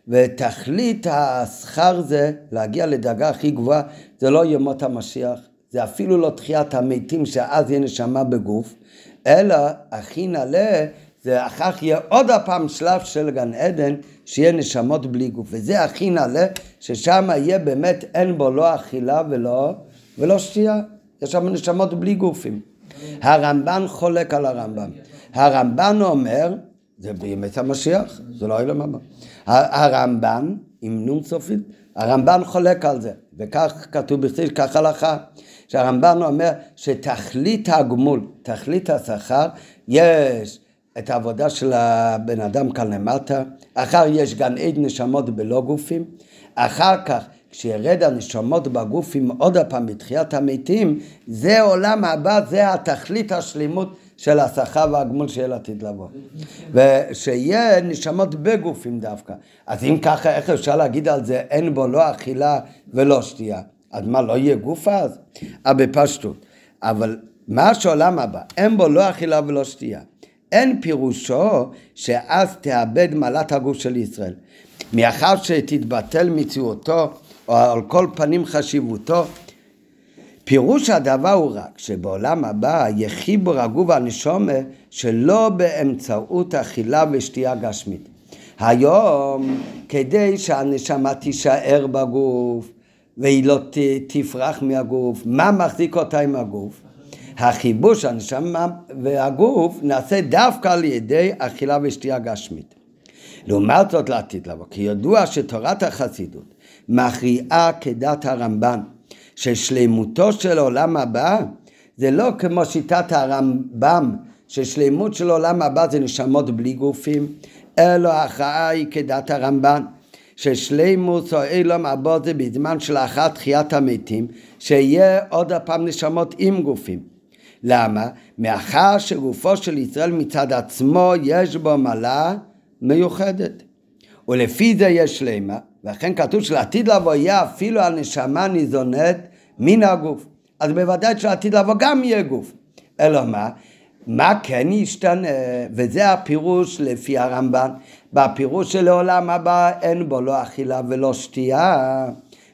ותכלית השכר זה להגיע לדרגה הכי גבוהה, זה לא ימות המשיח, זה אפילו לא תחיית המתים שאז יהיה נשמה בגוף, אלא הכי נעלה זה אחר כך יהיה עוד הפעם שלב של גן עדן שיהיה נשמות בלי גוף. וזה הכי נעלה ששם יהיה באמת אין בו לא אכילה ולא, ולא שתייה. יש שם נשמות בלי גופים. הרמב"ן חולק על הרמב"ם. הרמב"ן אומר זה בימת המשיח זה לא אילם הבא. הרמב"ן עם נון סופית הרמב"ן חולק על זה וכך כתוב בכתיב כך הלכה שהרמב"ן אומר שתכלית הגמול, תכלית השכר, יש את העבודה של הבן אדם כאן למטה, אחר יש גן עד נשמות בלא גופים, אחר כך כשירד הנשמות בגופים עוד הפעם בתחיית המתים, זה עולם הבא, זה התכלית השלימות של השכר והגמול שיהיה לעתיד לבוא. ושיהיה נשמות בגופים דווקא. אז אם ככה, איך אפשר להגיד על זה, אין בו לא אכילה ולא שתייה? אז מה, לא יהיה גוף אז? אבל בפשטות. אבל מה שעולם הבא, אין בו לא אכילה ולא שתייה. אין פירושו שאז תאבד מעלת הגוף של ישראל. מאחר שתתבטל מציאותו, או על כל פנים חשיבותו, פירוש הדבר הוא רק שבעולם הבא יהיה הגוף והנשומה שלא באמצעות אכילה ושתייה גשמית. היום, כדי שהנשמה תישאר בגוף והיא לא ת, תפרח מהגוף, מה מחזיק אותה עם הגוף? החיבור של הנשמה והגוף נעשה דווקא על ידי אכילה ושתייה גשמית. לעומת זאת לעתיד לבוא, כי ידוע שתורת החסידות מכריעה כדת הרמב"ן ששלימותו של עולם הבא זה לא כמו שיטת הרמב"ם ששלימות של עולם הבא זה נשמות בלי גופים אלא ההכרעה היא כדת הרמב"ן ששלימוס או אילום זה בזמן שלאחר תחיית המתים שיהיה עוד הפעם נשמות עם גופים למה? מאחר שגופו של ישראל מצד עצמו יש בו מעלה מיוחדת ולפי זה יש שלמה ואכן כתוב שלעתיד לבוא יהיה אפילו הנשמה ניזונת מן הגוף. אז בוודאי שלעתיד לבוא גם יהיה גוף. אלא מה? מה כן ישתנה? וזה הפירוש לפי הרמב"ן. בפירוש של העולם הבא אין בו לא אכילה ולא שתייה.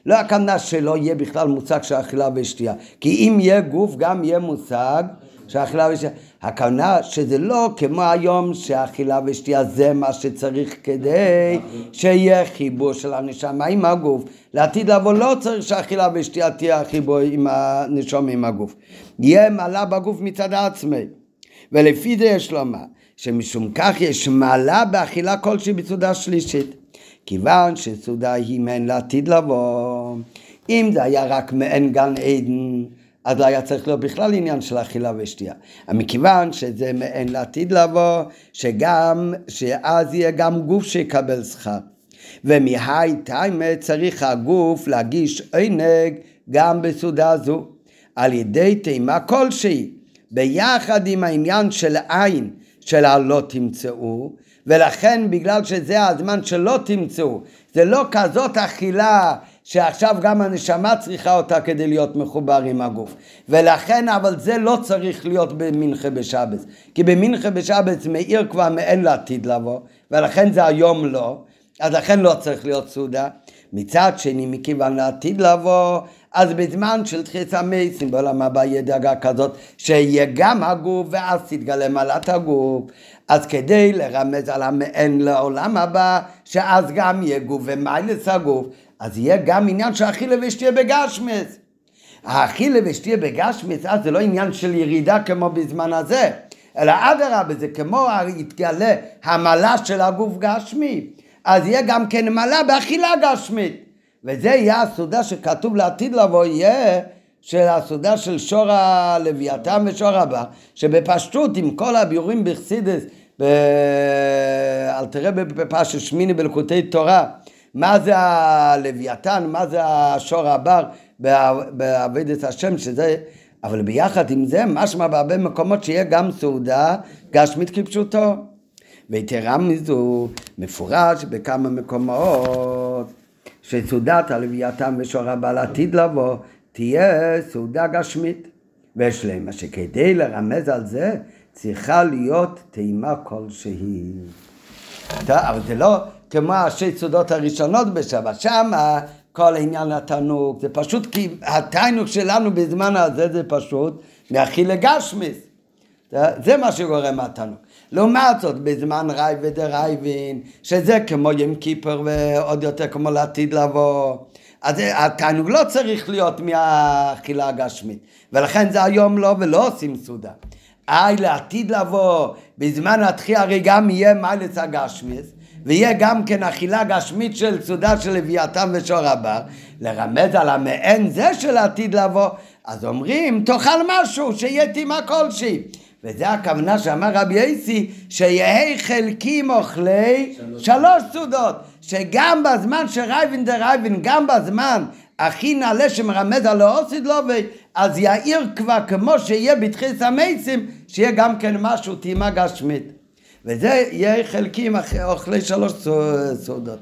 לא הכוונה שלא יהיה בכלל מושג של אכילה ושתייה. כי אם יהיה גוף גם יהיה מושג שאכילה ושתייה. הכוונה שזה לא כמו היום שאכילה ושתייה זה מה שצריך כדי שיהיה חיבור של הנשמה עם הגוף. לעתיד לבוא לא צריך שאכילה ושתייה תהיה חיבור עם הנשמה עם הגוף. יהיה מעלה בגוף מצד עצמי. ולפי זה יש לומר שמשום כך יש מעלה באכילה כלשהי בסעודה שלישית. כיוון שסעודה היא מעין לעתיד לבוא. אם זה היה רק מעין גן עדן, אז לא היה צריך להיות בכלל עניין של אכילה ושתייה. מכיוון שזה מעין לעתיד לבוא, שגם, שאז יהיה גם גוף שיקבל שכר. ומהי טיימה צריך הגוף להגיש עונג גם בסעודה זו, על ידי תימה כלשהי, ביחד עם העניין של עין, של הלא תמצאו, ולכן בגלל שזה הזמן שלא תמצאו, זה לא כזאת אכילה שעכשיו גם הנשמה צריכה אותה כדי להיות מחובר עם הגוף. ולכן, אבל זה לא צריך להיות במנחה בשבץ. כי במנחה בשבץ מאיר כבר מאין לעתיד לבוא, ולכן זה היום לא, אז לכן לא צריך להיות סעודה. מצד שני, מכיוון לעתיד לבוא, אז בזמן של תחיס המסים בעולם הבא יהיה דאגה כזאת שיהיה גם הגוף ואז תתגלה מעלת הגוף. אז כדי לרמז על המעין לעולם הבא, שאז גם יהיה גוף ומיילס הגוף, אז יהיה גם עניין שאכילה ושתהיה בגשמס. האכילה ושתהיה בגשמס, אז זה לא עניין של ירידה כמו בזמן הזה, אלא אדרבה, זה כמו יתגלה המעלה של הגוף גשמי, אז יהיה גם כן מעלה באכילה גשמית. וזה יהיה הסעודה שכתוב לעתיד לבוא, יהיה של הסעודה של שור הלוויתן ושור הבא, שבפשטות עם כל הביורים בחסידס, אל תראה בפשט שמיני בלקוטי תורה, מה זה הלוויתן, מה זה השור הבר בעבודת השם, שזה, אבל ביחד עם זה, משמע בהרבה מקומות שיהיה גם סעודה גשמית כפשוטו. ויתרה מזו, מפורש בכמה מקומות, שסעודת הלוויתן ושור הבא לעתיד לבוא, תהיה סעודה גשמית. ויש להם, שכדי לרמז על זה, צריכה להיות טעימה כלשהי. אבל זה לא כמו השתי סעודות הראשונות בשבת, שם כל עניין התענוג, זה פשוט כי התענוג שלנו בזמן הזה זה פשוט מאכילה גשמיס. זה מה שגורם מהתענוג. לעומת זאת, בזמן רעווא דרעווין, שזה כמו יום כיפור ועוד יותר כמו לעתיד לבוא, אז התענוג לא צריך להיות מהאכילה הגשמית, ולכן זה היום לא ולא עושים סעודה. איי, לעתיד לבוא, בזמן התחייה הרי גם יהיה אכילס הגשמיס, ויהיה גם כן אכילה גשמית של סעודה של לוויתן ושור הבר, לרמז על המעין זה של עתיד לבוא, אז אומרים, תאכל משהו, שיהיה טימה כלשהי. וזה הכוונה שאמר רבי יסי, שיהי חלקים אוכלי שלוש, שלוש סעודות, שגם בזמן שרייבין דה רייבין, גם בזמן הכי נעלה שמרמז על האוסיד לובי, אז יאיר כבר כמו שיהיה בתחיס המייסים, שיהיה גם כן משהו טעימה גשמית. וזה יהיה חלקים אוכלי שלוש סעודות.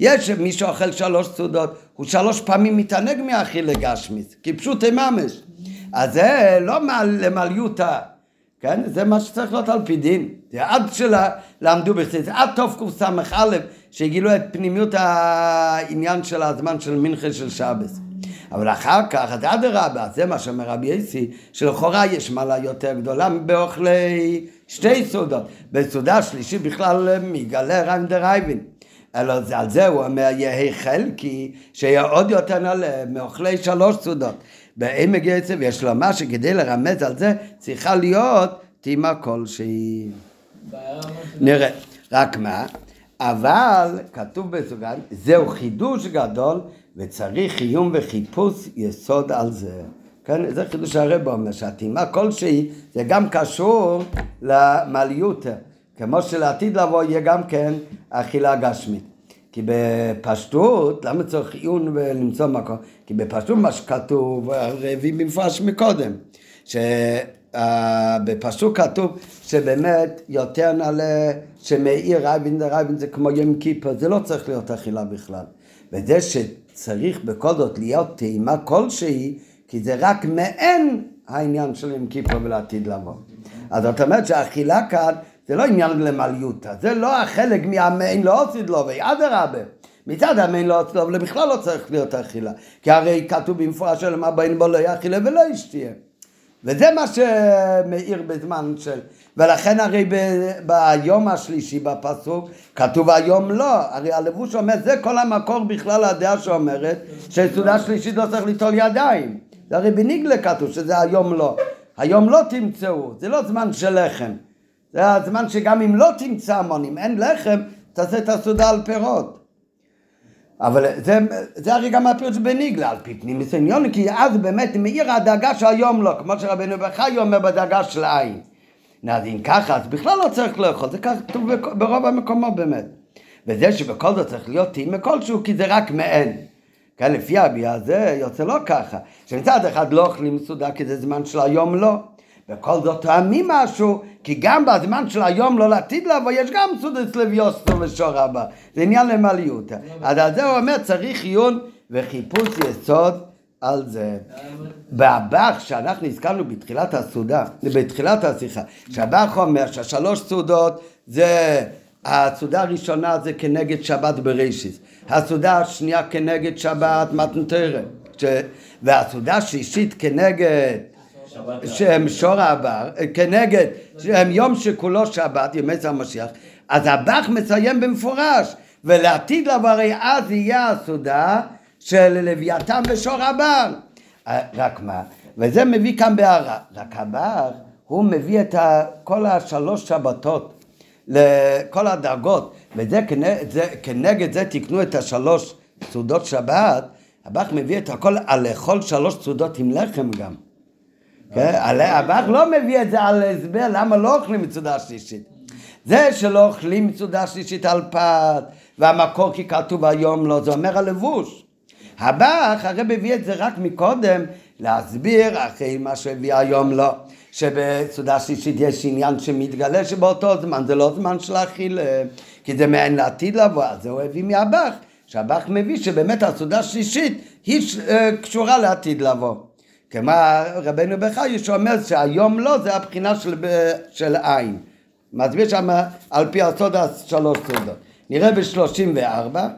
יש מי שאוכל שלוש סעודות, הוא שלוש פעמים מתענג מאכילה גשמית, כי פשוט ממש. אז זה לא למליותה. כן? זה מה שצריך להיות על פי דין. זה עד שלמדו בחסידות, עד תוף קס"א, שגילו את פנימיות העניין של הזמן של מנחה של שבס. אבל אחר כך, אז אדרבה, זה מה שאומר רבי יסי, שלכאורה יש מעלה יותר גדולה באוכלי שתי סעודות. בסעודה שלישית בכלל מגלה ריים דרייבין. אלא על זה הוא אומר, יהי חלקי, שיהיה עוד יותר נעלה מאוכלי שלוש סעודות. בעמק יצב יש לומר שכדי לרמז על זה צריכה להיות טימה כלשהי. נראה, רק מה? אבל כתוב בסוגריים, זהו חידוש גדול וצריך עיון וחיפוש יסוד על זה. כן, זה חידוש הרב אומר, שהטימה כלשהי זה גם קשור למעליות, כמו שלעתיד לבוא יהיה גם כן אכילה גשמית. כי בפשטות, למה צריך עיון ולמצוא מקום? כי בפשטות מה שכתוב, הביא במפרש מקודם, שבפשטות כתוב שבאמת יותר נעלה שמאיר רעווא דרעווין זה כמו יום כיפור, זה לא צריך להיות אכילה בכלל. וזה שצריך בכל זאת להיות טעימה כלשהי, כי זה רק מעין העניין של יום כיפר ולעתיד לבוא. אז זאת אומרת שהאכילה כאן זה לא עניין למליותא, זה לא החלק מהמעין לא עושית לו, ואדרבה. מצד המעין לא עושית לו, בכלל לא צריך להיות אכילה. כי הרי כתוב במפורש של מה באים בו לא יאכילה ולא ישתיה. וזה מה שמאיר בזמן של... ולכן הרי ב... ביום השלישי בפסוק כתוב היום לא, הרי הלבוש אומר זה כל המקור בכלל הדעה שאומרת שסעודה שלישית לא צריך ליטול ידיים זה הרי בניגלה כתוב שזה היום לא היום לא תמצאו, זה לא זמן של לחם זה הזמן שגם אם לא תמצא המון, אם אין לחם תעשה את הסעודה על פירות אבל זה, זה הרי גם הפירוש בניגלה, על פי פנימיס עניון, כי אז באמת מאיר הדאגה שהיום לא, כמו שרבנו בחי אומר בדאגה של העין. אז אם ככה, אז בכלל לא צריך לאכול, זה כתוב ברוב המקומות באמת. וזה שבכל זאת צריך להיות טעימה כלשהו, כי זה רק מעין. כן, לפי הביאה הזה יוצא לא ככה, שמצד אחד לא אוכלים סעודה כי זה זמן של היום לא. בכל זאת טועמים משהו, כי גם בזמן של היום לא לעתיד לבוא, יש גם סודס לוויוסטו ושור הבא. זה עניין למעליות. אז על זה הוא אומר, צריך עיון וחיפוש יסוד על זה. והבח שאנחנו הזכרנו בתחילת הסעודה, בתחילת השיחה, שהבח אומר שהשלוש סעודות זה הסעודה הראשונה זה כנגד שבת בראשיס, הסעודה השנייה כנגד שבת מתנתרת, והסעודה השישית כנגד שהם שור העבר, כנגד שהם יום שכולו שבת, ימי צר משיח, אז הבח מציין במפורש, ולעתיד לבוא הרי אז יהיה הסעודה של לוויתן ושור עבר. רק מה, וזה מביא כאן בהערה, רק הבח הוא מביא את כל השלוש שבתות לכל הדרגות, וזה כנגד, כנגד זה תקנו את השלוש סעודות שבת, הבח מביא את הכל על לאכול שלוש סעודות עם לחם גם. כן? הבח לא מביא את זה על הסבר למה לא אוכלים מצודה שלישית. זה שלא אוכלים מצודה שלישית על פת, והמקור כי כתוב היום לא, זה אומר הלבוש. הבח הרי מביא את זה רק מקודם להסביר אחרי מה שהביא היום לא. שבסעודה שלישית יש עניין שמתגלה שבאותו זמן זה לא זמן של אכילה, כי זה מעין לעתיד לבוא, אז זה הוא הביא מהבח, שהבח מביא שבאמת הסעודה השלישית היא אה, קשורה לעתיד לבוא. כמו רבנו בחי שאומר שהיום לא זה הבחינה של, של עין. מסביר שם על פי הסוד השלוש סעודות. נראה בשלושים וארבע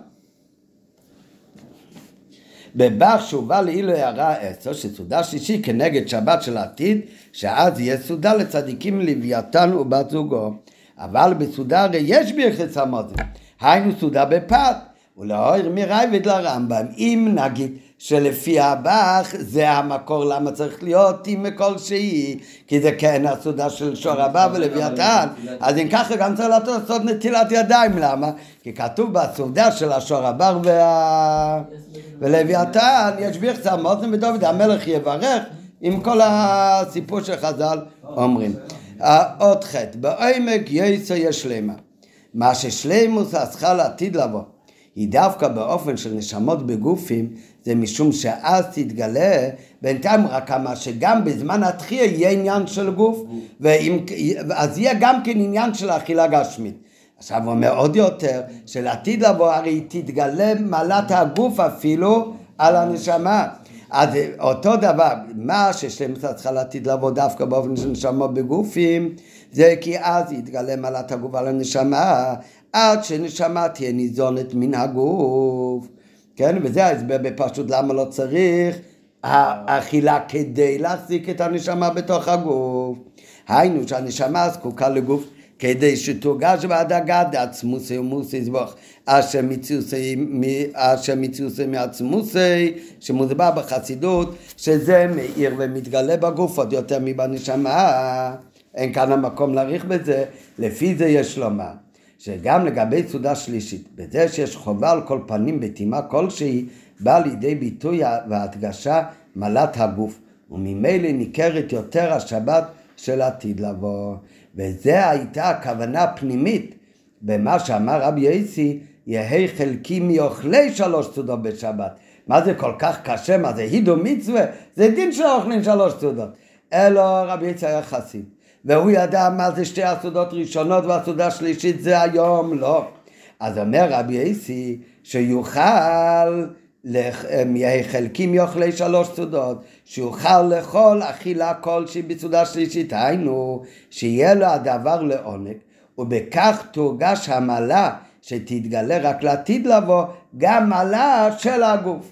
בבח שהובא לאילו הערה עשר שסעודה שלישי כנגד שבת של עתיד שאז יהיה סעודה לצדיקים לוויתן ובת זוגו אבל בסעודה הרי יש ביחס המוזים היינו סעודה בפת ולאור מרייבד לרמב"ם אם נגיד שלפי הבח זה המקור למה צריך להיות עם כלשהי כי זה כן הסעודה של שור הבא ולוויתן. אז אם ככה גם צריך לעשות נטילת ידיים למה? כי כתוב בסעודה של השור הבר וה... ולוויתן יש ביחס המוזם ודוד המלך יברך עם כל הסיפור שחז"ל אומרים. עוד חטא בעמק יסו יש שלמה. מה ששלימוס צריכה לעתיד לבוא היא דווקא באופן של נשמות בגופים, זה משום שאז תתגלה, בינתיים רק אמר שגם בזמן התחייה יהיה עניין של גוף, ואם, אז יהיה גם כן עניין של אכילה גשמית. עכשיו הוא אומר עוד יותר, שלעתיד לבוא הרי תתגלה מעלת הגוף אפילו על הנשמה. אז אותו דבר, מה ששלם צריכה לעתיד לבוא דווקא באופן של נשמות בגופים, זה כי אז יתגלה מעלת הגוף על הנשמה, עד שנשמה תהיה ניזונת מן הגוף. כן, וזה ההסבר בפשוט למה לא צריך האכילה כדי להחזיק את הנשמה בתוך הגוף. היינו שהנשמה זקוקה לגוף כדי שתורגש בהדגה דעצמוסי ומוסי זבוך אשר מציוסי מעצמוסי שמוסבר בחסידות שזה מאיר ומתגלה בגוף עוד יותר מבנשמה אין כאן המקום להעריך בזה לפי זה יש לומר שגם לגבי סעודה שלישית, בזה שיש חובה על כל פנים בטומאה כלשהי, בא לידי ביטוי והדגשה מעלת הגוף, וממילא ניכרת יותר השבת של עתיד לבוא. וזה הייתה הכוונה הפנימית במה שאמר רבי יוסי, יהי חלקי מאוכלי שלוש סעודות בשבת. מה זה כל כך קשה? מה זה הידו מצווה? זה דין של אוכלים שלוש סעודות. אלו רבי יוסי היה חסיד. והוא ידע מה זה שתי הסעודות ראשונות והסעודה שלישית זה היום, לא. אז אומר רבי איסי שיוכל חלקים יאכלי שלוש סעודות, שיוכל לאכול אכילה כלשהי בסעודה שלישית, היינו שיהיה לו הדבר לעונג, ובכך תורגש המעלה שתתגלה רק לעתיד לבוא, גם מעלה של הגוף.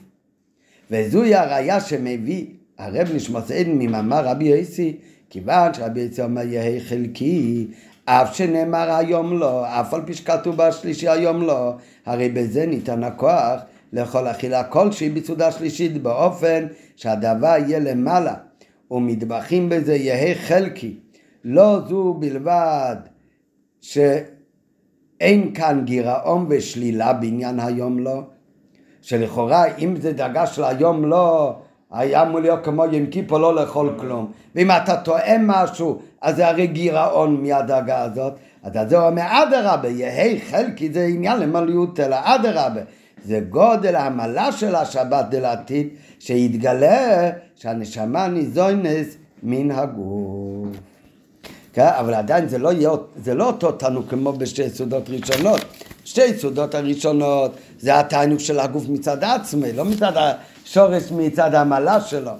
וזוהי הראיה שמביא הרב נשמוס עדן ממאמר רבי יוסי, כיוון שרבי יוסי אומר יהי חלקי, אף שנאמר היום לא, אף על פי שכתוב בשלישי היום לא, הרי בזה ניתן הכוח לאכול אכילה כלשהי בסעודה שלישית באופן שהדבר יהיה למעלה, ומטבחים בזה יהי חלקי. לא זו בלבד שאין כאן גירעון ושלילה בעניין היום לא, שלכאורה אם זה דאגה של היום לא, היה אמור להיות כמו יום כיפור לא לאכול כלום. ואם אתה טועם משהו, אז זה הרי גירעון מהדאגה הזאת. אז זה אומר אדרבה, יהי חלקי זה עניין למלאות, אלא אדרבה. זה גודל העמלה של השבת דלעתיד, שיתגלה שהנשמה ניזונס מן הגוף. כן? אבל עדיין זה לא, יהיה, זה לא אותו תענוג כמו בשתי סעודות ראשונות. שתי סעודות הראשונות זה התענוג של הגוף מצד עצמי, לא מצד השורש, מצד העמלה שלו.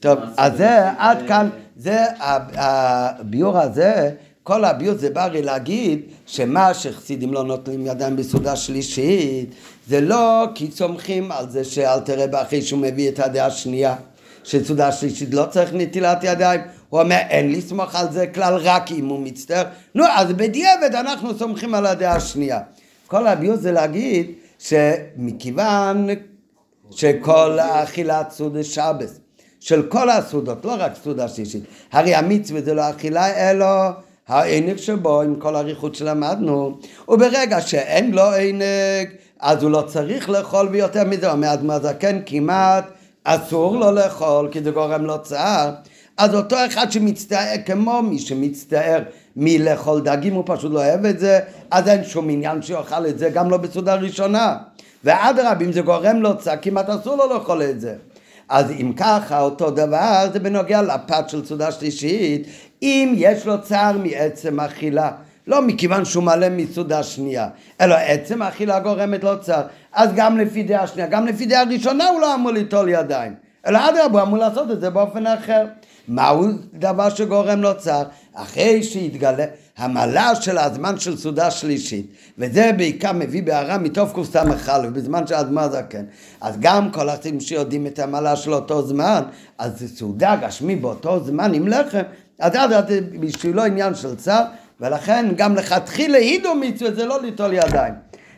טוב, אז זה עד כאן, זה הביור הזה, כל הביור זה בא לי להגיד שמה שחסידים לא נוטלים ידיים בסעודה שלישית זה לא כי צומחים על זה שאל תראה באחרי שהוא מביא את הדעה השנייה שסעודה שלישית לא צריך נטילת ידיים הוא אומר אין לסמוך על זה כלל רק אם הוא מצטער. נו אז בדיעבד אנחנו סומכים על הדעה השנייה כל הביוס זה להגיד שמכיוון שכל אכילת סעודה שבס של כל הסעודות, לא רק סעודה שלישית, הרי המצווה זה לא אכילה אלא הענג שבו עם כל האריכות שלמדנו, וברגע שאין לו ענג אז הוא לא צריך לאכול ויותר מזה, אומר אדמה זקן כמעט אסור לו לאכול כי זה גורם לו צער. אז אותו אחד שמצטער, כמו מי שמצטער מלאכול דגים, הוא פשוט לא אוהב את זה, אז אין שום עניין שיאכל את זה, גם לא בסעודה ראשונה. ואדרבה, אם זה גורם לו צער, כמעט אסור לו לאכול את זה. אז אם ככה, אותו דבר, זה בנוגע לפת של סעודה שלישית, אם יש לו צער מעצם אכילה. לא מכיוון שהוא מלא מסעודה שנייה, אלא עצם האכילה גורמת לו צער. אז גם לפי דעה שנייה, גם לפי דעה ראשונה הוא לא אמור ליטול ידיים. אלא אדרבה, הוא אמור לעשות את זה באופן אחר. מהו דבר שגורם לו צער? אחרי שיתגלה המעלה של הזמן של סעודה שלישית, וזה בעיקר מביא בהערה מתוף קס"א, בזמן של אדמה זקן. אז גם כל החסידים שיודעים את המעלה של אותו זמן, אז זה סעודה גשמי באותו זמן עם לחם, אז עד בשבילו עניין של צער, ולכן גם לכתחילה הידו מצווה זה לא ליטול ידיים.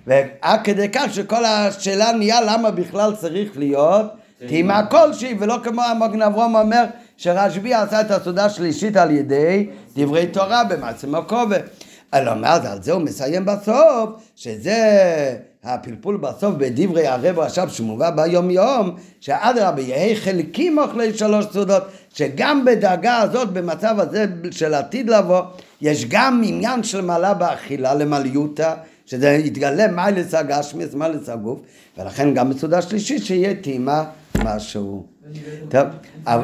ועד כדי כך שכל השאלה נהיה למה בכלל צריך להיות טעימה כלשהי, ולא כמו המגן אברום אומר שרשב"י עשה את הסעודה השלישית על ידי דברי תורה במעצם הכובע. אלא מה זה, על זה הוא מסיים בסוף, שזה הפלפול בסוף בדברי הרב עכשיו שמובא ביום יום, שאדרבה יהי חלקים אוכלי שלוש סעודות, שגם בדאגה הזאת, במצב הזה של עתיד לבוא, יש גם עניין של מעלה באכילה למליותה, שזה יתגלה מיילס הגשמיס, מיילס הגוף, ולכן גם בסעודה שלישית שיהיה טעימה משהו. טוב, אה?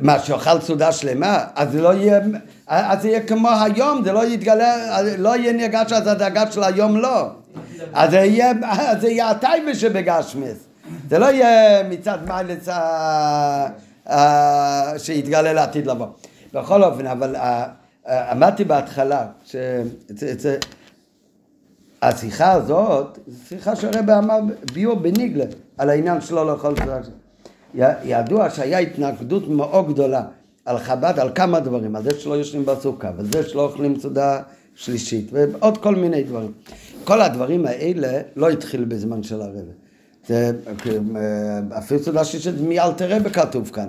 מה, שאוכל סעודה שלמה? אז זה לא יהיה, אז זה יהיה כמו היום, זה לא יתגלה, לא יהיה נרגש אז הדאגה של היום לא. אז זה יהיה, זה יהיה הטייבה שבגשמיס. זה לא יהיה מצד מיילס שיתגלה לעתיד לבוא. בכל אופן, אבל אמרתי בהתחלה, השיחה הזאת, זו שיחה שהרבא אמר ביור בניגלה על העניין שלו לאכול סעודה. ידוע שהיה התנגדות מאוד גדולה על חב"ד על כמה דברים, על זה שלא יושבים בסוכה, ועל זה שלא אוכלים סעודה שלישית, ועוד כל מיני דברים. כל הדברים האלה לא התחיל בזמן של הרבא. זה אפילו סעודה שלישית מאלתר רבא כתוב כאן.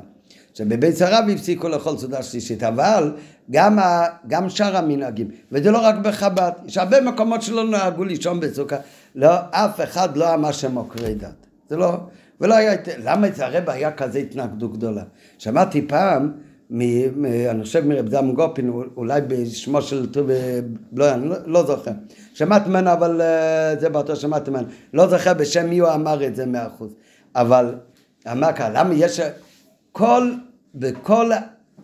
שבבית הרב הפסיקו לאכול סעודה שלישית, אבל גם, ה, גם שאר המנהגים, וזה לא רק בחב"ד, יש הרבה מקומות שלא נהגו לישון בסוכה, לא, אף אחד לא אמר שהם עוקרי דת, זה לא, ולא היה, למה אצל הרב היה כזה התנגדות גדולה? שמעתי פעם, מ, מ, אני חושב מרב זלמן גופין, אולי בשמו של לא, אני לא, לא זוכר, שמעתי ממנו, אבל אה, זה באותו שמעתי ממנו, לא זוכר בשם מי הוא אמר את זה מאה אחוז, אבל אמר ככה, למה יש, כל, בכל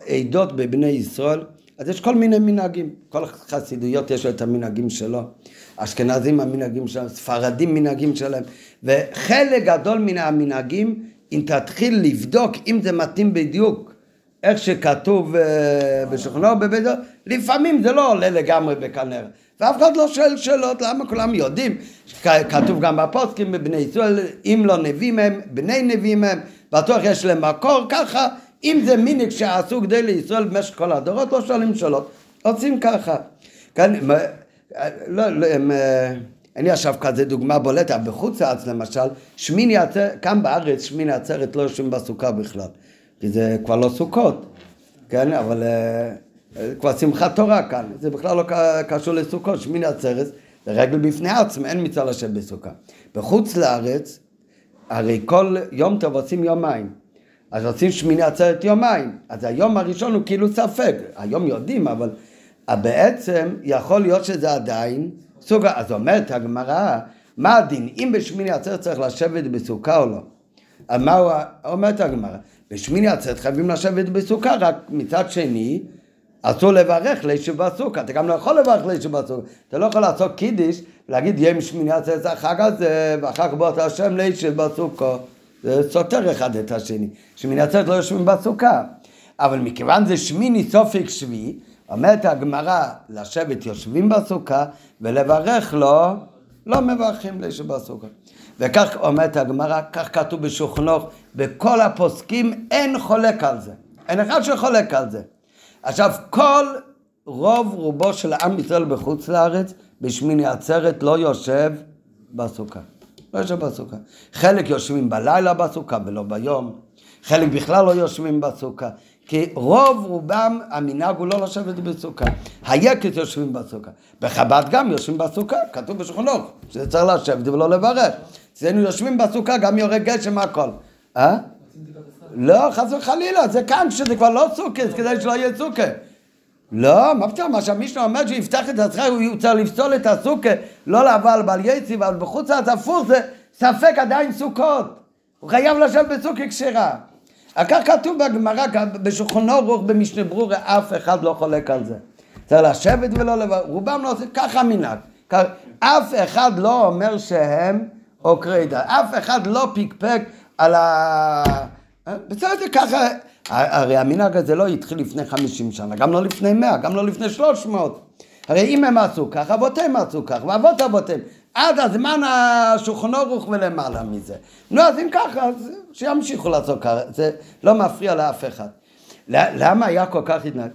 עדות בבני ישראל, אז יש כל מיני מנהגים, כל חסידויות יש לו את המנהגים שלו, אשכנזים המנהגים שלהם, ספרדים מנהגים שלהם, וחלק גדול מן המנהגים, אם תתחיל לבדוק אם זה מתאים בדיוק איך שכתוב אה, בשולחנו בבית דוד, לפעמים זה לא עולה לגמרי בקנה. ואף אחד לא שואל שאלות, למה כולם יודעים? כתוב גם בפוסקים בבני ישראל, אם לא נביאים הם, בני נביאים הם, בטוח יש להם מקור, ככה, אם זה מיניק שעשו כדי לישראל במשך כל הדורות, לא שואלים שאלות, עושים ככה. מה- לא, לא, הם, אה, אין לי עכשיו כזה דוגמה בולטת, בחוץ לארץ למשל, שמיני עצרת, כאן בארץ שמיני עצרת לא יושבים בסוכה בכלל, כי זה כבר לא סוכות, כן, אבל אה, אה, כבר שמחת תורה כאן, זה בכלל לא קשור לסוכות, שמיני עצרת זה רגל בפני עצמם, אין מצווה לשבת בסוכה. בחוץ לארץ, הרי כל יום טוב עושים יומיים. אז עושים שמיני עצרת יומיים. אז היום הראשון הוא כאילו ספק. היום יודעים, אבל בעצם יכול להיות שזה עדיין סוג... אז אומרת הגמרא, מה הדין? אם בשמיני עצרת צריך לשבת בסוכה או לא? אז מה הוא... אומרת הגמרא, בשמיני עצרת חייבים לשבת בסוכה, רק מצד שני, אסור לברך לישב בסוכה, אתה גם לא יכול לברך לישב בסוכה, אתה לא יכול לעשות קידיש, להגיד יהיה משמיני עצרת החג הזה, ואחר כך בוא השם לישב בסוכה, זה סותר אחד את השני, שמיני עצרת לא יושבים בסוכה, אבל מכיוון זה שמיני סופק שביעי, אומרת הגמרא, לשבת יושבים בסוכה, ולברך לו, לא מברכים לישב בסוכה. וכך אומרת הגמרא, כך כתוב בשוכנוך, בכל הפוסקים אין חולק על זה. אין אחד שחולק על זה. עכשיו, כל רוב רובו של עם ישראל בחוץ לארץ, בשמיני עצרת לא יושב בסוכה. לא יושב בסוכה. חלק יושבים בלילה בסוכה ולא ביום, חלק בכלל לא יושבים בסוכה. כי רוב רובם המנהג הוא לא לשבת בסוכה. היקט יושבים בסוכה. בחב"ד גם יושבים בסוכה, כתוב בשולחנוך, שזה צריך לשבת ולא לברך. אצלנו יושבים בסוכה, גם יורד גשם הכל. אה? לא, חס וחלילה, זה כאן שזה כבר לא סוכה, זה כדי שלא יהיה סוכה. לא, מה פתאום, מה שהמישנה אומר שיפתח את הצחק, הוא צריך לפסול את הסוכה, לא לעבור על בעל יציב, אבל בחוץ לארץ הפוך זה ספק עדיין סוכות. הוא חייב לשבת בסוכה כשרה. כך כתוב בגמרא, בשולחנו ערוך במשנה ברורה, אף אחד לא חולק על זה. צריך לשבת ולא לברך, רובם לא עושים, ככה מנהג. אף אחד לא אומר שהם עוקרי דת, אף אחד לא פיקפק על ה... בסדר, ככה, הרי המנהג הזה לא התחיל לפני 50 שנה, גם לא לפני 100, גם לא לפני 300. הרי אם הם עשו ככה, אבותיהם עשו ככה, ואבות אבותיהם. עד הזמן השולחן ערוך ולמעלה מזה. נו, אז אם ככה, אז שימשיכו לעשות ככה, זה לא מפריע לאף אחד. למה היה כל כך התנהג?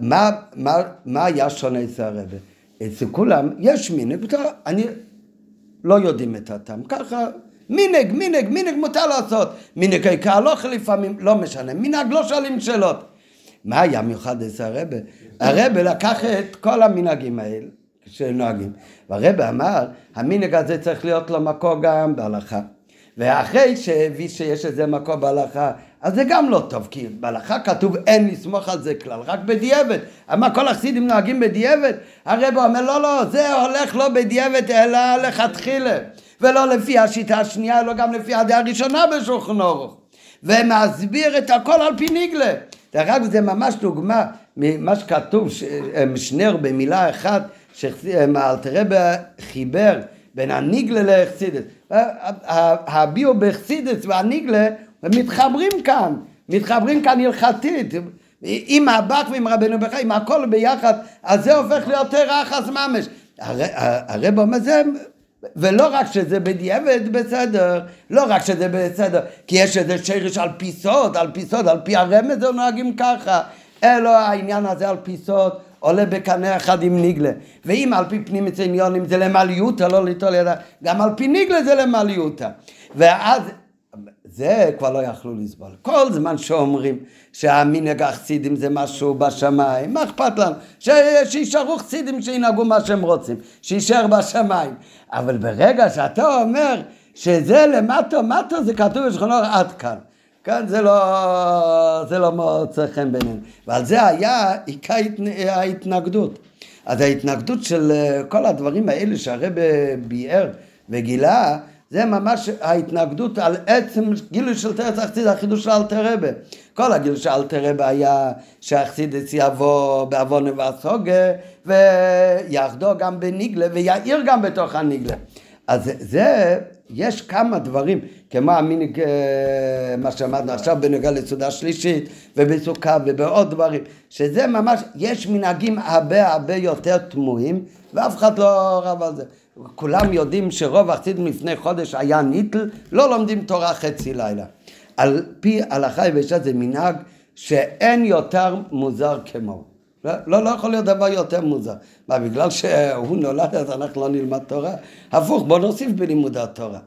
מה, מה, מה היה שונה אצל הרבי? אצל כולם יש מינג, אני לא יודעים את הטעם, ככה מינג, מינג, מינג מותר לעשות, מינג העיקר לא לפעמים, לא משנה, מנהג לא שואלים שאלות. מה היה מיוחד אצל הרבה? הרבה לקח את כל המנהגים האלה שנוהגים, והרבה אמר, המנהג הזה צריך להיות לו מקור גם בהלכה. ואחרי שהביא שיש לזה מקור בהלכה, אז זה גם לא טוב, כי בהלכה כתוב אין לסמוך על זה כלל, רק בדיעבד. אמר כל החסידים נוהגים בדיעבד? הרב אומר לא, לא, זה הולך לא בדיעבד אלא לכתחילה. ולא לפי השיטה השנייה, אלא גם לפי הדעה הראשונה בשולחן אורוך. ומסביר את הכל על פי ניגלה. דרך אגב זה ממש דוגמה ממה שכתוב, ש- משנר במילה אחת, שאלתרבה חיבר בין הניגלה לחסידס. הביאו בחסידס והניגלה הם מתחברים כאן, מתחברים כאן הלכתית. עם הבח ועם רבנו בחיים, הכל ביחד, אז זה הופך להיות רחס ממש. הר- הרב אומר זה, ולא רק שזה בדיעבד בסדר, לא רק שזה בסדר, כי יש איזה שרש על פי סוד, על פי סוד, על פי הרמז נוהגים ככה, אלא העניין הזה על פי סוד עולה בקנה אחד עם ניגלה. ואם על פי פנים עניונים זה למעליותא, לא ליטול ידיים, גם על פי ניגלה זה למעליותא. ואז זה כבר לא יכלו לסבול. כל זמן שאומרים שהמנהג החסידים זה משהו בשמיים, מה אכפת לנו? ש... שישארו חסידים שינהגו מה שהם רוצים, שיישאר בשמיים. אבל ברגע שאתה אומר שזה למטו, מטו זה כתוב בשכונו עד כאן. כאן זה לא, זה לא מוצא חן בעינינו. ועל זה היה עיקר ההתנ- ההתנגדות. אז ההתנגדות של אה, כל הדברים האלה שהרבא ביאר וגילה, זה ממש ההתנגדות על עצם גילוי של תרץ החסיד, החידוש של אלתר רבה. כל הגילוי של אלתר רבה היה שהחסידס יבוא בעוון ובסוגה ויחדו גם בניגלה ויעיר גם בתוך הניגלה. אז זה, יש כמה דברים כמו המנהיג, אה, מה שאמרנו עכשיו בנוגע לסעודה שלישית, ובסוכה ובעוד דברים, שזה ממש, יש מנהגים הרבה הרבה יותר תמוהים, ואף אחד לא רב על זה. כולם יודעים שרוב החסידים לפני חודש היה ניטל, לא לומדים תורה חצי לילה. על פי הלכה יבשה זה מנהג שאין יותר מוזר כמו. לא, לא, לא יכול להיות דבר יותר מוזר. מה, בגלל שהוא נולד אז אנחנו לא נלמד תורה? הפוך, בוא נוסיף בלימוד התורה.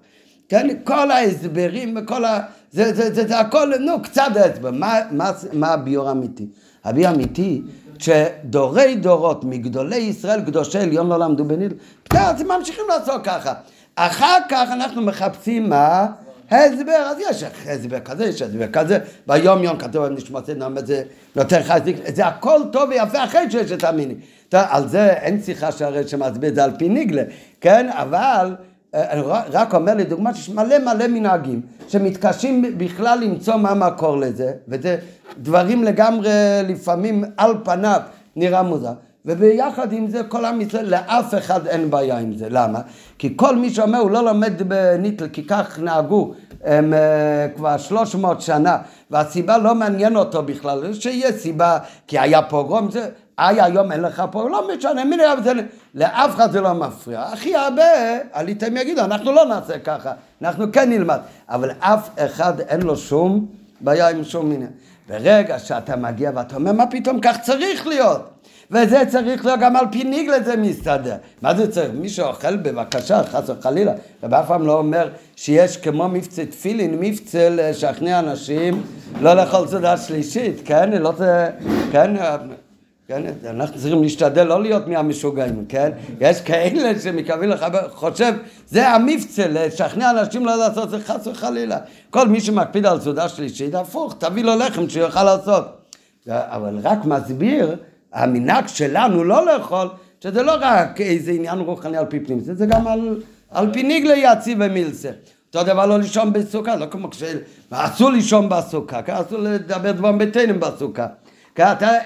כן, כל ההסברים וכל ה... זה, זה, זה, זה הכל, נו, קצת הסבר. מה, מה, מה הביור האמיתי? הביור האמיתי, שדורי דורות מגדולי ישראל, קדושי עליון לא למדו בניל, אז ממשיכים לעשות ככה. אחר כך אנחנו מחפשים מה? הסבר, אז יש הסבר כזה, יש הסבר כזה, ביום יום כתוב נשמת נעמד זה נותן חזיק, זה הכל טוב ויפה אחרי שיש את המיני. על זה אין שיחה שהרי שמסביר את זה על פי ניגלה, כן? אבל אני רק אומר לדוגמה שיש מלא מלא מנהגים שמתקשים בכלל למצוא מה המקור לזה, וזה דברים לגמרי לפעמים על פניו נראה מוזר. וביחד עם זה כל עם ישראל, לאף אחד אין בעיה עם זה. למה? כי כל מי שאומר הוא לא לומד בניטל, כי כך נהגו הם, uh, כבר 300 שנה, והסיבה לא מעניין אותו בכלל, שיהיה סיבה, כי היה פוגרום, זה, איי היום אין לך פוגרום, לא משנה, מי נראה בזה, לאף אחד זה לא מפריע. הכי הרבה, עליתם יגידו, אנחנו לא נעשה ככה, אנחנו כן נלמד, אבל אף אחד אין לו שום בעיה עם שום עניין. ברגע שאתה מגיע ואתה אומר, מה פתאום כך צריך להיות? וזה צריך להיות גם על פי ניגלה זה מסתדר. מה זה צריך? מי שאוכל בבקשה, חס וחלילה. רבי אף פעם לא אומר שיש כמו מבצע תפילין, מבצע לשכנע אנשים לא לאכול סעודה שלישית, כן? לא זה, כן? כן, אנחנו צריכים להשתדל לא להיות מהמשוגעים, כן? יש כאלה שמקווים לך, חושב, זה המבצע, לשכנע אנשים לא לעשות זה חס וחלילה. כל מי שמקפיד על סעודה שלישית, הפוך, תביא לו לחם שיוכל לעשות. אבל רק מסביר המנהג שלנו לא לאכול, שזה לא רק איזה עניין רוחני על פי פנים, זה גם על, על פי ניגלה יציב ומילסה. אותו דבר לא לישון בסוכה, לא כמו כש... אסור לישון בסוכה, כי אסור לדבר דברים ביתנו בסוכה.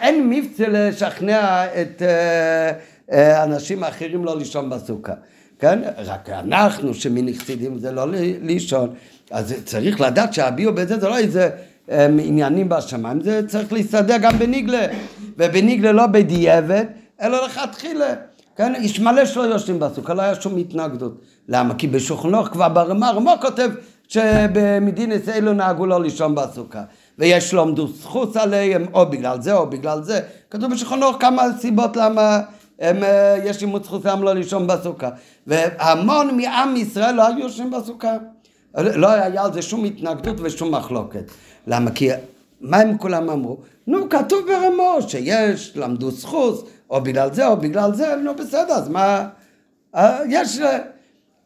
אין מבצע לשכנע את uh, uh, אנשים האחרים לא לישון בסוכה. כן? רק אנחנו שמנכסידים זה לא לישון. אז צריך לדעת שהביאו בזה זה לא איזה הם, עניינים בשמיים, זה צריך להסתדר גם בניגלה. ובניגלה לא בדיעבד, אלא לכתחילה. כן, יש מלא שלא יושבים בסוכה, לא היה שום התנגדות. למה? כי בשוכנוך כבר ברמה, רמו כותב שבמדינס אלו נהגו לא לישון בסוכה. ויש לומדו זכות עליהם, או בגלל זה או בגלל זה. כתוב בשוכנוך כמה סיבות למה הם, אה, יש לימוד למה לא לישון בסוכה. והמון מעם ישראל לא היו יושבים בסוכה. לא היה על זה שום התנגדות ושום מחלוקת. למה? כי מה הם כולם אמרו? נו, כתוב ברמו שיש, למדו סחוס, או בגלל זה או בגלל זה, נו בסדר, אז מה... אה, יש...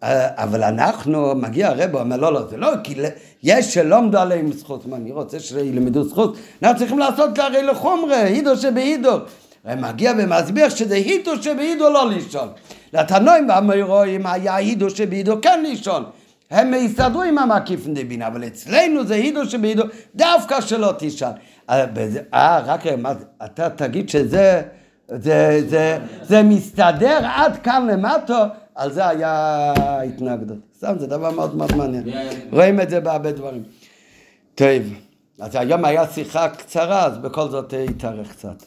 אה, אבל אנחנו, מגיע הרב, הוא אומר, לא, לא, זה לא, כי יש שלומדו עליהם זכות, מה, אני רוצה שילמדו זכות? אנחנו צריכים לעשות הרי לחומרה, הידו שבהידו. מגיע ומסביר שזה הידו שבהידו לא לישון. לתנועים והמוירואים היה הידו שבהידו כן לישון. הם יסתדרו עם המקיף דבין, אבל אצלנו זה הידו שבהידו, דווקא שלא תישן. אה, רק מה, אתה תגיד שזה זה, זה, זה מסתדר עד כאן למטו, על זה היה התנגדות. סתם, זה דבר מאוד מאוד מעניין. רואים את זה בהרבה דברים. טוב, אז היום היה שיחה קצרה, אז בכל זאת התארך קצת.